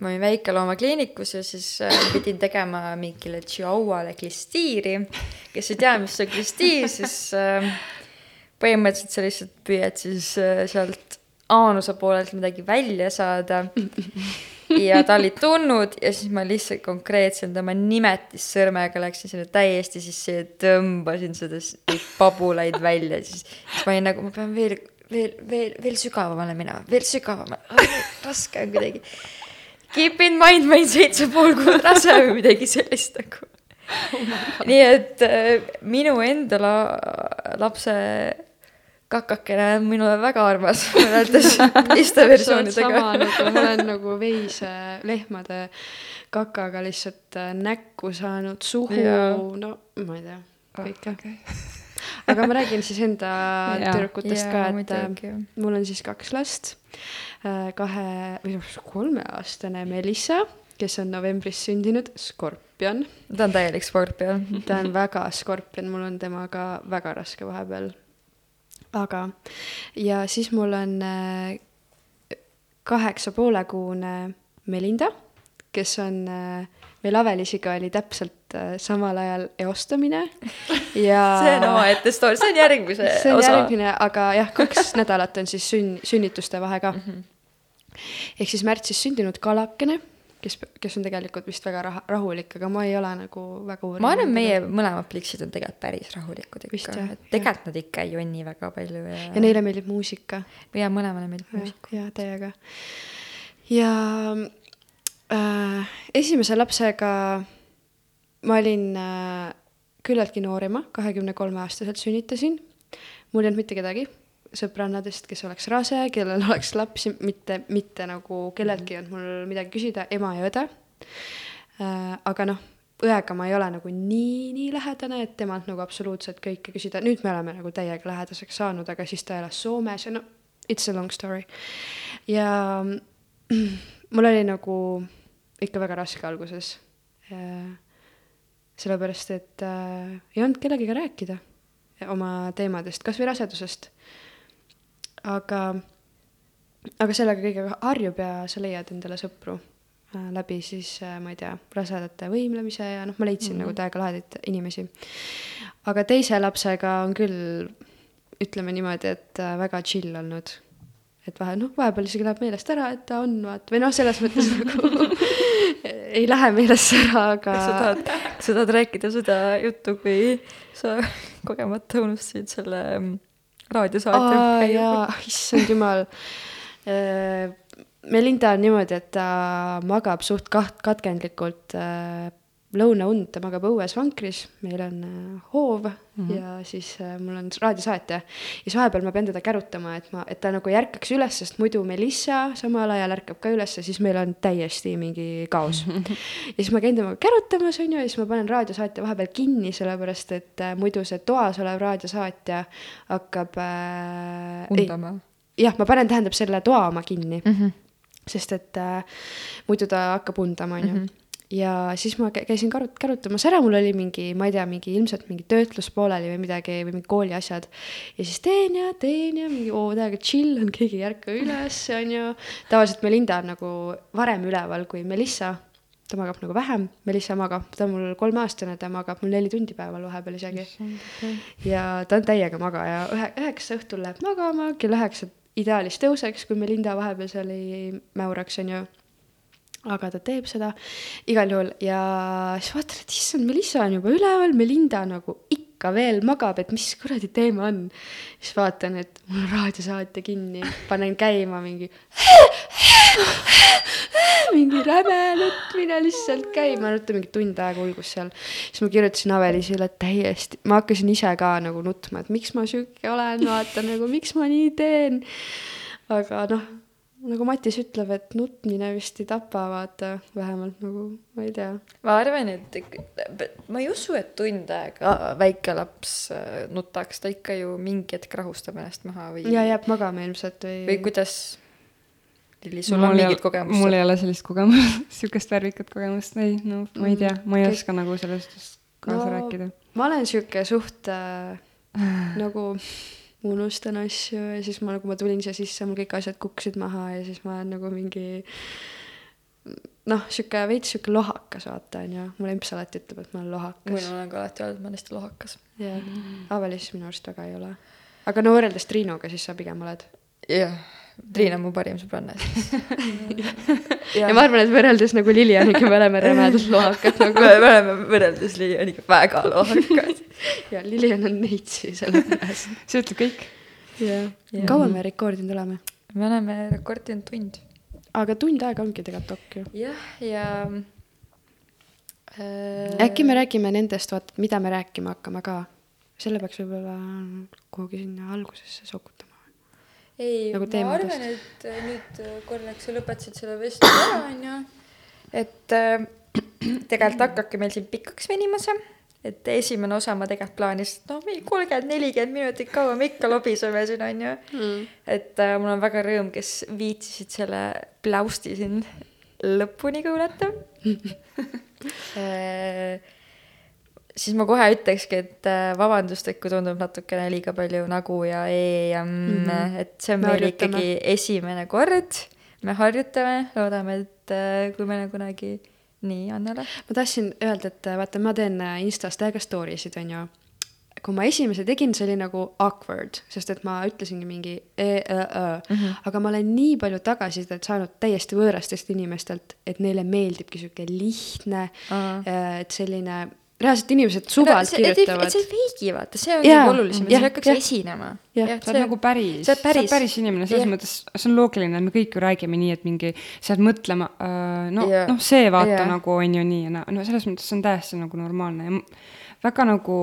[SPEAKER 1] ma olin väikeloomakliinikus ja siis äh, pidin tegema mingile tšiauale klistiiri. kes ei tea, mis on klistiir, siis põhimõtteliselt sa lihtsalt püüad siis sealt aanuse poolelt midagi välja saada ja ta oli tulnud ja siis ma lihtsalt konkreetselt tema nimetissõrmega läksin sinna täiesti sisse ja tõmbasin seda, pabulaid välja, siis, siis ma olin nagu, ma pean veel, veel, veel, veel sügavamale minema, veel sügavamale, raske on kuidagi. Keep in mind, ma olin seitse pool kuud rase või midagi sellist nagu oh. nii et äh, minu enda la-, lapse kakakene on minule väga armas võrreldes teiste versioonidega.
[SPEAKER 2] sama nagu ma olen nagu veise, lehmade kakaga lihtsalt äh, näkku saanud, suhu, no ma ei tea, kõike okay. aga ma räägin siis enda tüdrukutest ka, et muidugi. Äh, mul on siis kaks last, äh, kahe või noh, kolmeaastane Melissa, kes on novembris sündinud, skorpion.
[SPEAKER 1] ta on täielik skorpion
[SPEAKER 2] ta on väga skorpion, mul on temaga väga raske vahepeal aga, ja siis mul on äh, kaheksa poolekuune Melinda, kes on, äh, meil Avelisiga oli täpselt äh, samal ajal eostamine ja
[SPEAKER 1] see on omaette story, see on järgmise osa.
[SPEAKER 2] see on osa. järgmine, aga jah, kaks nädalat on siis sünn, sünnituste vahe ka mm. -hmm. ehk siis märtsis sündinud kalakene kes, kes on tegelikult vist väga rah-, rahulik, aga ma ei ole nagu väga
[SPEAKER 1] uurinud. ma arvan, meie mõlemad pliksid on tegelikult päris rahulikud ikka, et tegelikult nad ikka ei jonni väga palju ja.
[SPEAKER 2] ja neile meeldib muusika.
[SPEAKER 1] ja mõlemale meeldib muusika.
[SPEAKER 2] ja täiega. ja äh, esimese lapsega ma olin äh, küllaltki noorema, kahekümne kolme aastaselt sünnitasin. mul ei olnud mitte kedagi sõbrannadest, kes oleks rase, kellel oleks lapsi, mitte, mitte nagu kelleltki ei olnud mul midagi küsida, ema ja õde äh,. aga noh, õega ma ei ole nagu nii, nii lähedane, et temalt nagu absoluutselt kõike küsida, nüüd me oleme nagu täiega lähedaseks saanud, aga siis ta elas Soomes ja no it's a long story. ja mul oli nagu ikka väga raske alguses äh,. sellepärast, et äh, ei olnud kellegagi rääkida oma teemadest, kas või rasedusest aga, aga sellega kõigega harjub ja sa leiad endale sõpru äh, läbi siis, äh, ma ei tea, rasedate võimlemise ja noh, ma leidsin mm -hmm. nagu täiega lahedaid inimesi. aga teise lapsega on küll, ütleme niimoodi, et äh, väga chill olnud. et vahe, noh, vahepeal isegi läheb meelest ära, et ta on, vaata, või noh, selles mõttes nagu ei lähe meelest ära, aga.
[SPEAKER 1] sa tahad, sa tahad rääkida seda juttu, kui sa kogemata unustasid selle mm, raadiosaate.
[SPEAKER 2] jaa, issand jumal. Melinda on niimoodi, et ta magab suht kaht-, katkendlikult lõunaund, ta magab õues vankris, meil on äh, hoov mm. -hmm. ja siis äh, mul on raadiosaatja. ja siis vahepeal ma pean teda kärutama, et ma, et ta nagu ärkaks üles, sest muidu Melissa samal ajal ärkab ka üles, siis meil on täiesti mingi kaos. ja siis ma käin temaga kärutamas, on ju, ja siis ma panen raadiosaatja vahepeal kinni, sellepärast et äh, muidu see toas olev raadiosaatja hakkab äh,
[SPEAKER 1] undama.
[SPEAKER 2] jah, ma panen, tähendab selle toa oma kinni
[SPEAKER 1] Mhm.
[SPEAKER 2] sest et äh, muidu ta hakkab undama, onju
[SPEAKER 1] Mhm..
[SPEAKER 2] Ja siis ma kä- käisin karut-, kärutamas ära, mul oli mingi, ma ei tea, mingi ilmselt mingi töötlus pooleli või midagi või mingi kooli asjad. ja siis teen ja teen ja mingi oo täiega chill on, keegi ei ärka üles, onju. tavaliselt Melinda on nagu varem üleval kui Melissa. ta magab nagu vähem, Melissa magab, ta on mul kolmeaastane, ta magab mul neli tundi päeval vahepeal isegi. ja ta on täiega magaja, ühe, üheksa õhtul läheb magama, kell üheksa ideaalis tõuseks, kui Melinda vahepeal seal ei mäuraks, onju. Aga ta teeb seda igal juhul ja siis vaatan, et issand, Melissa on juba üleval, Melinda nagu ikka veel magab, et mis kuradi teema on. siis vaatan, et mul on raadiosaate kinni, panen käima mingi mingi räme nutmine lihtsalt käima, nutta mingi tund aega ulgus seal. siis ma kirjutasin Avelisile täiesti, ma hakkasin ise ka nagu nutma, et miks ma sihuke olen, vaata nagu miks ma nii teen. aga noh, nagu Matis ütleb, et nutmine vist ei tapa, vaata, vähemalt nagu ma ei tea.
[SPEAKER 1] ma arvan, et ma ei usu, et tund aega väike laps äh, nutaks, ta ikka ju mingi hetk rahustab ennast maha või,
[SPEAKER 2] ja jääb magama ilmselt või,
[SPEAKER 1] või kuidas. Lilli, sul on mingit kogemust?
[SPEAKER 3] mul ei ole sellist kogemust, sihukest värvikat kogemust, ei, no ma ei tea, ma ei
[SPEAKER 2] Kõik-
[SPEAKER 3] oska nagu sellest kaasa
[SPEAKER 2] No,
[SPEAKER 3] rääkida.
[SPEAKER 2] ma olen sihuke suht äh, nagu unustan asju ja siis ma nagu, ma tulin siia sisse, mul kõik asjad kukkusid maha ja siis ma olen nagu mingi noh, sihuke veits sihuke lohakas, vaata onju, mul emps alati ütleb, et ma olen
[SPEAKER 1] mul
[SPEAKER 2] lohakas.
[SPEAKER 1] on ka alati öeldud, ma olen hästi lohakas.
[SPEAKER 2] ja Avelis minu arust väga ei ole. aga no võrreldes Triinuga, siis sa pigem oled.
[SPEAKER 1] jah, Triin on mu parim sõbranna siis.
[SPEAKER 2] ja ma arvan, et võrreldes nagu Lilianiga me oleme rämedad lohakad nagu
[SPEAKER 1] me oleme võrreldes Liianiga väga lohakad.
[SPEAKER 2] ja Lilian on neitsi sellepärast.
[SPEAKER 3] see ütleb kõik.
[SPEAKER 2] jah
[SPEAKER 1] Jah.,
[SPEAKER 2] kaua me rekordinud oleme?
[SPEAKER 1] me oleme rekordinud tund.
[SPEAKER 2] aga tund aega ongi tegelikult ok ju.
[SPEAKER 1] jah, ja äh,.
[SPEAKER 2] äkki me räägime nendest, vaata, mida me rääkima hakkame ka. selle peaks võib-olla kuhugi sinna algusesse sokutama.
[SPEAKER 1] Ei
[SPEAKER 2] nagu
[SPEAKER 1] ma arvan, et äh, nüüd äh, korraks sa lõpetasid selle vestluse ära, onju. et äh, tegelikult hakkabki meil siin pikaks venima see, et esimene osa ma tegelikult plaanisin, et noh, mingi kolmkümmend, nelikümmend minutit, kaua me ikka lobiseme siin, onju. et äh, mul on väga rõõm, kes viitsisid selle pläusti siin lõpuni kuulata siis ma kohe ütlekski, et äh, vabandust, et kui tundub natukene liiga palju nagu ja e ja mm,
[SPEAKER 2] Mhm.
[SPEAKER 1] -hmm. et see on
[SPEAKER 2] Me
[SPEAKER 1] meil
[SPEAKER 2] harjutame.
[SPEAKER 1] ikkagi esimene kord. me harjutame, loodame, et äh, kui meil on kunagi nii, Annele.
[SPEAKER 2] ma tahtsin öelda, et äh, vaata, ma teen Instas täiega story sid, onju. kui ma esimese tegin, see oli nagu awkward, sest et ma ütlesingi mingi e, õ, õ,
[SPEAKER 1] Mhm.
[SPEAKER 2] aga ma olen nii palju tagasisidet saanud täiesti võõrastest inimestelt, et neile meeldibki sihuke lihtne, et selline, reaalselt inimesed suvalt
[SPEAKER 1] see, et,
[SPEAKER 2] kirjutavad
[SPEAKER 1] et see ei feigi, vaata, see on kõige olulisem, et sa hakkaks
[SPEAKER 2] jah.
[SPEAKER 1] esinema.
[SPEAKER 2] Jah,
[SPEAKER 3] sa oled nagu päris,
[SPEAKER 1] sa oled päris.
[SPEAKER 3] inimene, selles
[SPEAKER 1] Jah.
[SPEAKER 3] mõttes, see on loogiline, me kõik ju räägime nii, et mingi, sa jääd mõtlema uh,, no noh, see vaata
[SPEAKER 1] Jah.
[SPEAKER 3] nagu on ju nii ja naa, no selles mõttes see on täiesti nagu normaalne ja väga nagu,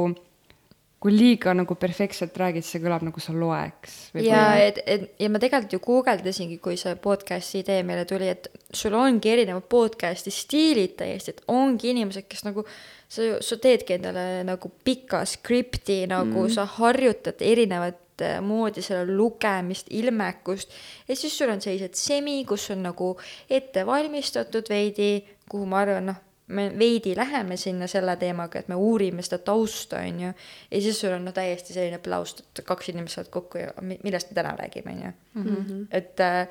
[SPEAKER 3] kui liiga nagu perfektselt räägid, see kõlab nagu sa loeks.
[SPEAKER 1] ja et, et ja ma tegelikult ju guugeldasingi, kui see podcast'i idee meile tuli, et sul ongi erinevad podcast'i stiilid täiesti, et ongi inimesed, kes nagu sa sa teedki endale nagu pika skripti nagu mm. sa harjutad erinevat äh, moodi selle lugemist, ilmekust ja siis sul on sellised semi, kus on nagu ette valmistatud veidi, kuhu ma arvan, noh, me veidi läheme sinna selle teemaga, et me uurime seda tausta, on ju. ja siis sul on noh, täiesti selline plaust, et kaks inimest saavad kokku ja mi- millest me täna räägime, on ju. et äh,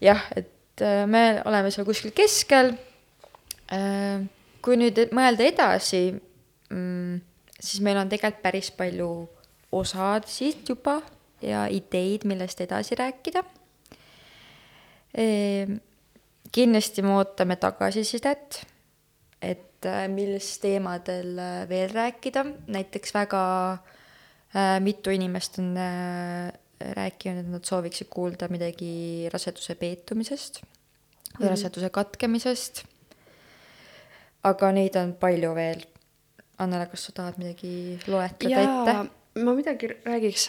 [SPEAKER 1] jah, et äh, me oleme seal kuskil keskel äh,. kui nüüd e- mõelda edasi mm,, siis meil on tegelikult päris palju osasid juba ja ideid, millest edasi rääkida Ehm, kindlasti me ootame tagasisidet, et äh, millistel teemadel äh, veel rääkida, näiteks väga äh, mitu inimest on rääkinud, et nad sooviksid kuulda midagi raseduse peetumisest või raseduse katkemisest. aga neid on palju veel. Annele, kas sa tahad midagi loetleda ette?,
[SPEAKER 2] ma midagi räägiks,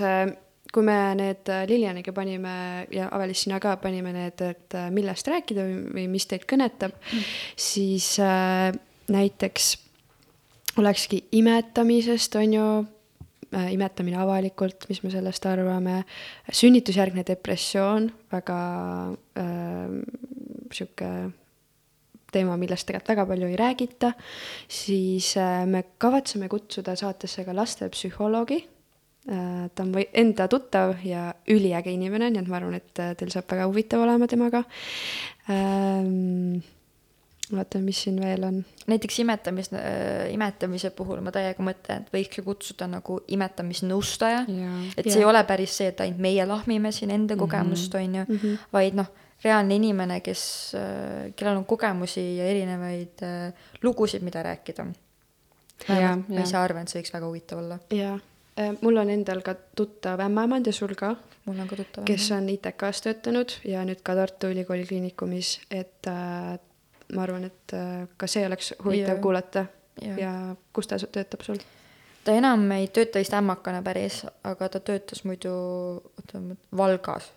[SPEAKER 2] kui me need Lilianiga panime ja Avelis sina ka panime need, et millest rääkida või, või mis teid kõnetab mm., siis äh, näiteks olekski imetamisest, on ju äh,, imetamine avalikult, mis me sellest arvame, sünnitusjärgne depressioon, väga äh, sihuke teema, millest tegelikult väga palju ei räägita, siis äh, me kavatseme kutsuda saatesse ka lastepsühholoogi äh,. ta on või enda tuttav ja üliäge inimene, nii et ma arvan, et äh, teil saab väga huvitav olema temaga ähm,. Vaatame, mis siin veel on.
[SPEAKER 1] näiteks imetamis äh,, imetamise puhul ma täiega mõtlen, et võiks ju kutsuda nagu imetamisnõustaja. et see
[SPEAKER 2] Jaa.
[SPEAKER 1] ei ole päris see, et ainult meie lahmime siin enda
[SPEAKER 3] Mhm.
[SPEAKER 1] kogemust, on ju
[SPEAKER 2] Mhm.
[SPEAKER 1] vaid noh, reaalne inimene, kes, kellel on kogemusi ja erinevaid äh, lugusid, mida rääkida.
[SPEAKER 3] Jaa,
[SPEAKER 1] ma ise arvan, et see võiks väga huvitav olla.
[SPEAKER 2] jaa, mul on endal ka tuttav ämmaemand ja sul ka,
[SPEAKER 1] mul on ka tuttav.
[SPEAKER 2] kes on ITK-s töötanud ja nüüd ka Tartu Ülikooli Kliinikumis, et äh, ma arvan, et äh, ka see oleks huvitav
[SPEAKER 1] Jaa.
[SPEAKER 2] kuulata
[SPEAKER 1] Jaa.
[SPEAKER 2] ja kus ta töötab sul?
[SPEAKER 1] ta enam ei tööta vist ämmakana päris, aga ta töötas muidu, oota, Valgas.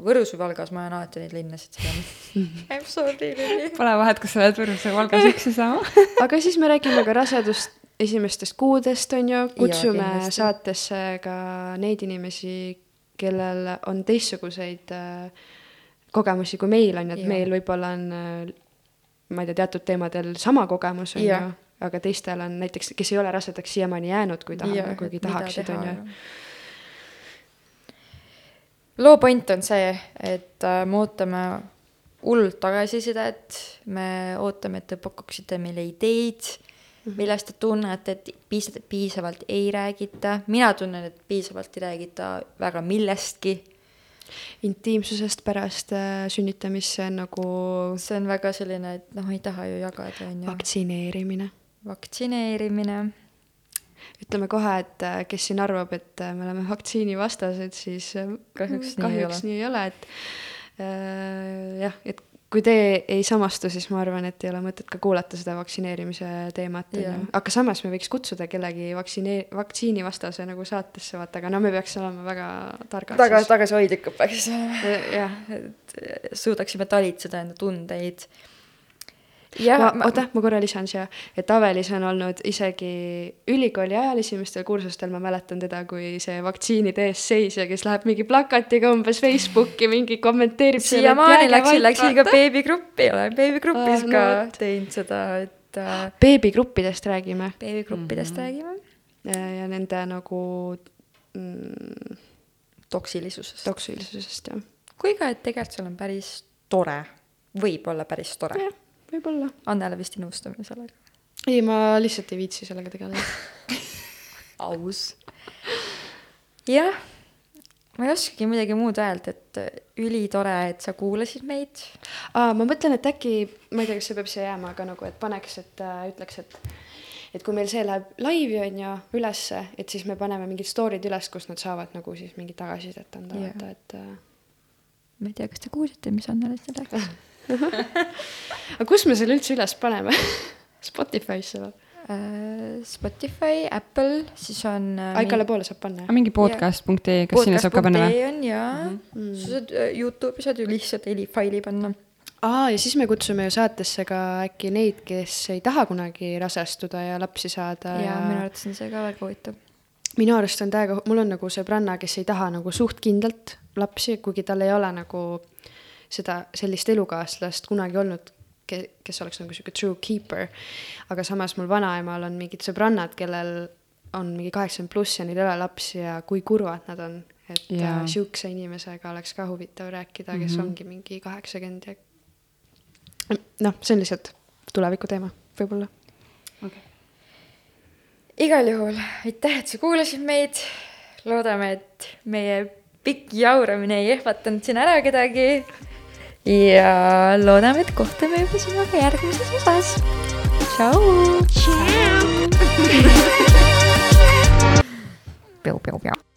[SPEAKER 1] Võrus või Valgas, ma ajan alati neid linnasid segama. I m sorry, Lili.
[SPEAKER 3] Pole vahet, kas sa oled Võrus või Valgas, üks ja sama.
[SPEAKER 2] aga siis me räägime ka rasedust esimestest kuudest, on ju, kutsume
[SPEAKER 1] kindlasti.
[SPEAKER 2] saatesse ka neid inimesi, kellel on teistsuguseid äh, kogemusi kui meil on ju, et meil võib-olla on äh, ma ei tea, teatud teemadel sama kogemus, on ju, aga teistel on näiteks, kes ei ole rasedaks siiamaani jäänud, kui tahavad, kuigi tahaksid, on ju.
[SPEAKER 1] loo point on see, et äh, me ootame hullult tagasisidet, me ootame, et te pakuksite meile ideid -hmm. millest te tunnete, et piis-, piisavalt ei räägita, mina tunnen, et piisavalt ei räägita väga millestki.
[SPEAKER 2] Intiimsusest pärast äh, on nagu
[SPEAKER 1] see on väga selline, et noh, ei taha ju jagada, on ju.
[SPEAKER 2] vaktsineerimine.
[SPEAKER 1] vaktsineerimine.
[SPEAKER 2] ütleme kohe, et äh, kes siin arvab, et äh, me oleme vaktsiinivastased, siis äh,
[SPEAKER 1] Kahjuks nii ei
[SPEAKER 2] kahjuks
[SPEAKER 1] ole.
[SPEAKER 2] nii ei ole, et äh, jah, et kui te ei samastu, siis ma arvan, et ei ole mõtet ka kuulata seda vaktsineerimise teemat, on ju. aga samas me võiks kutsuda kellegi vaktsineeri-, vaktsiinivastase nagu saatesse, vaata, aga no me peaks olema väga targad
[SPEAKER 1] taga, tagasihoidlikud peaks olema.
[SPEAKER 2] jah,
[SPEAKER 1] et suudaksime talitseda enda tundeid. jah,
[SPEAKER 2] oota, ma korra lisan siia, et Avelis on olnud isegi ülikooli ajal esimestel kursustel, ma mäletan teda kui see vaktsiinide eest seisja, kes läheb mingi plakatiga umbes Facebooki mingi kommenteerib.
[SPEAKER 1] siiamaani läksin, läksin ka beebigruppi, olen beebigrupis
[SPEAKER 2] Aa, no
[SPEAKER 1] ka
[SPEAKER 2] vot.
[SPEAKER 1] teinud seda, et äh,
[SPEAKER 2] beebigruppidest räägime
[SPEAKER 1] beebigruppidest
[SPEAKER 3] Mhm.
[SPEAKER 1] räägime.
[SPEAKER 2] ja, ja nende nagu mm,
[SPEAKER 1] toksilisusest.
[SPEAKER 2] toksilisusest jah.
[SPEAKER 1] kui ka, et tegelikult seal on päris tore, võib olla päris tore.
[SPEAKER 2] jah, võib-olla.
[SPEAKER 1] Annele vist ei nõustume sellega.
[SPEAKER 2] ei, ma lihtsalt ei viitsi sellega tegeleda.
[SPEAKER 1] aus. jah, ma ei oskagi midagi muud öelda, et ülitore, et sa kuulasid meid.
[SPEAKER 2] aa, ma mõtlen, et äkki, ma ei tea, kas see peab siia jääma, aga nagu, et paneks, et äh, ütleks, et et kui meil see läheb laivi, on ju, ülesse, et siis me paneme mingid story'd üles, kus nad saavad nagu siis mingit tagasisidet anda yeah., vaata, et äh...
[SPEAKER 1] ma ei tea, kas te kuulsite, mis Annele siin rääkis?
[SPEAKER 2] Aga kus me selle üldse üles paneme Spotify'sse või?
[SPEAKER 1] Äh, Spotify, Apple, siis on.
[SPEAKER 2] aa, igale poole saab panna,
[SPEAKER 3] aga mingi podcast.ee, kas sinna saab ka panna või?
[SPEAKER 1] on jaa mm, -hmm. sa saad äh, Youtube'i saad ju lihtsalt helifaili panna.
[SPEAKER 2] aa, ja siis me kutsume ju saatesse ka äkki neid, kes ei taha kunagi rasestuda ja lapsi saada
[SPEAKER 1] ja minu arvates on see ka väga huvitav.
[SPEAKER 2] minu arust on täiega, mul on nagu sõbranna, kes ei taha nagu suht kindlalt lapsi, kuigi tal ei ole nagu seda, sellist elukaaslast kunagi olnud, kes oleks nagu sihuke true keeper. aga samas mul vanaemal on mingid sõbrannad, kellel on mingi kaheksakümmend pluss ja neil ei ole lapsi ja kui kurvad nad on. et yeah. sihukese inimesega oleks ka huvitav rääkida, kes mm. -hmm. ongi mingi kaheksakümmend ja noh, see on lihtsalt tuleviku teema, võib-olla.
[SPEAKER 1] igal juhul aitäh, et sa kuulasid meid. loodame, et meie pikk jauramine ei ehmatanud siin ära kedagi. Ja loodame, et kohtume juba sinuga järgmises osas. tšau. Pew, pew, pew.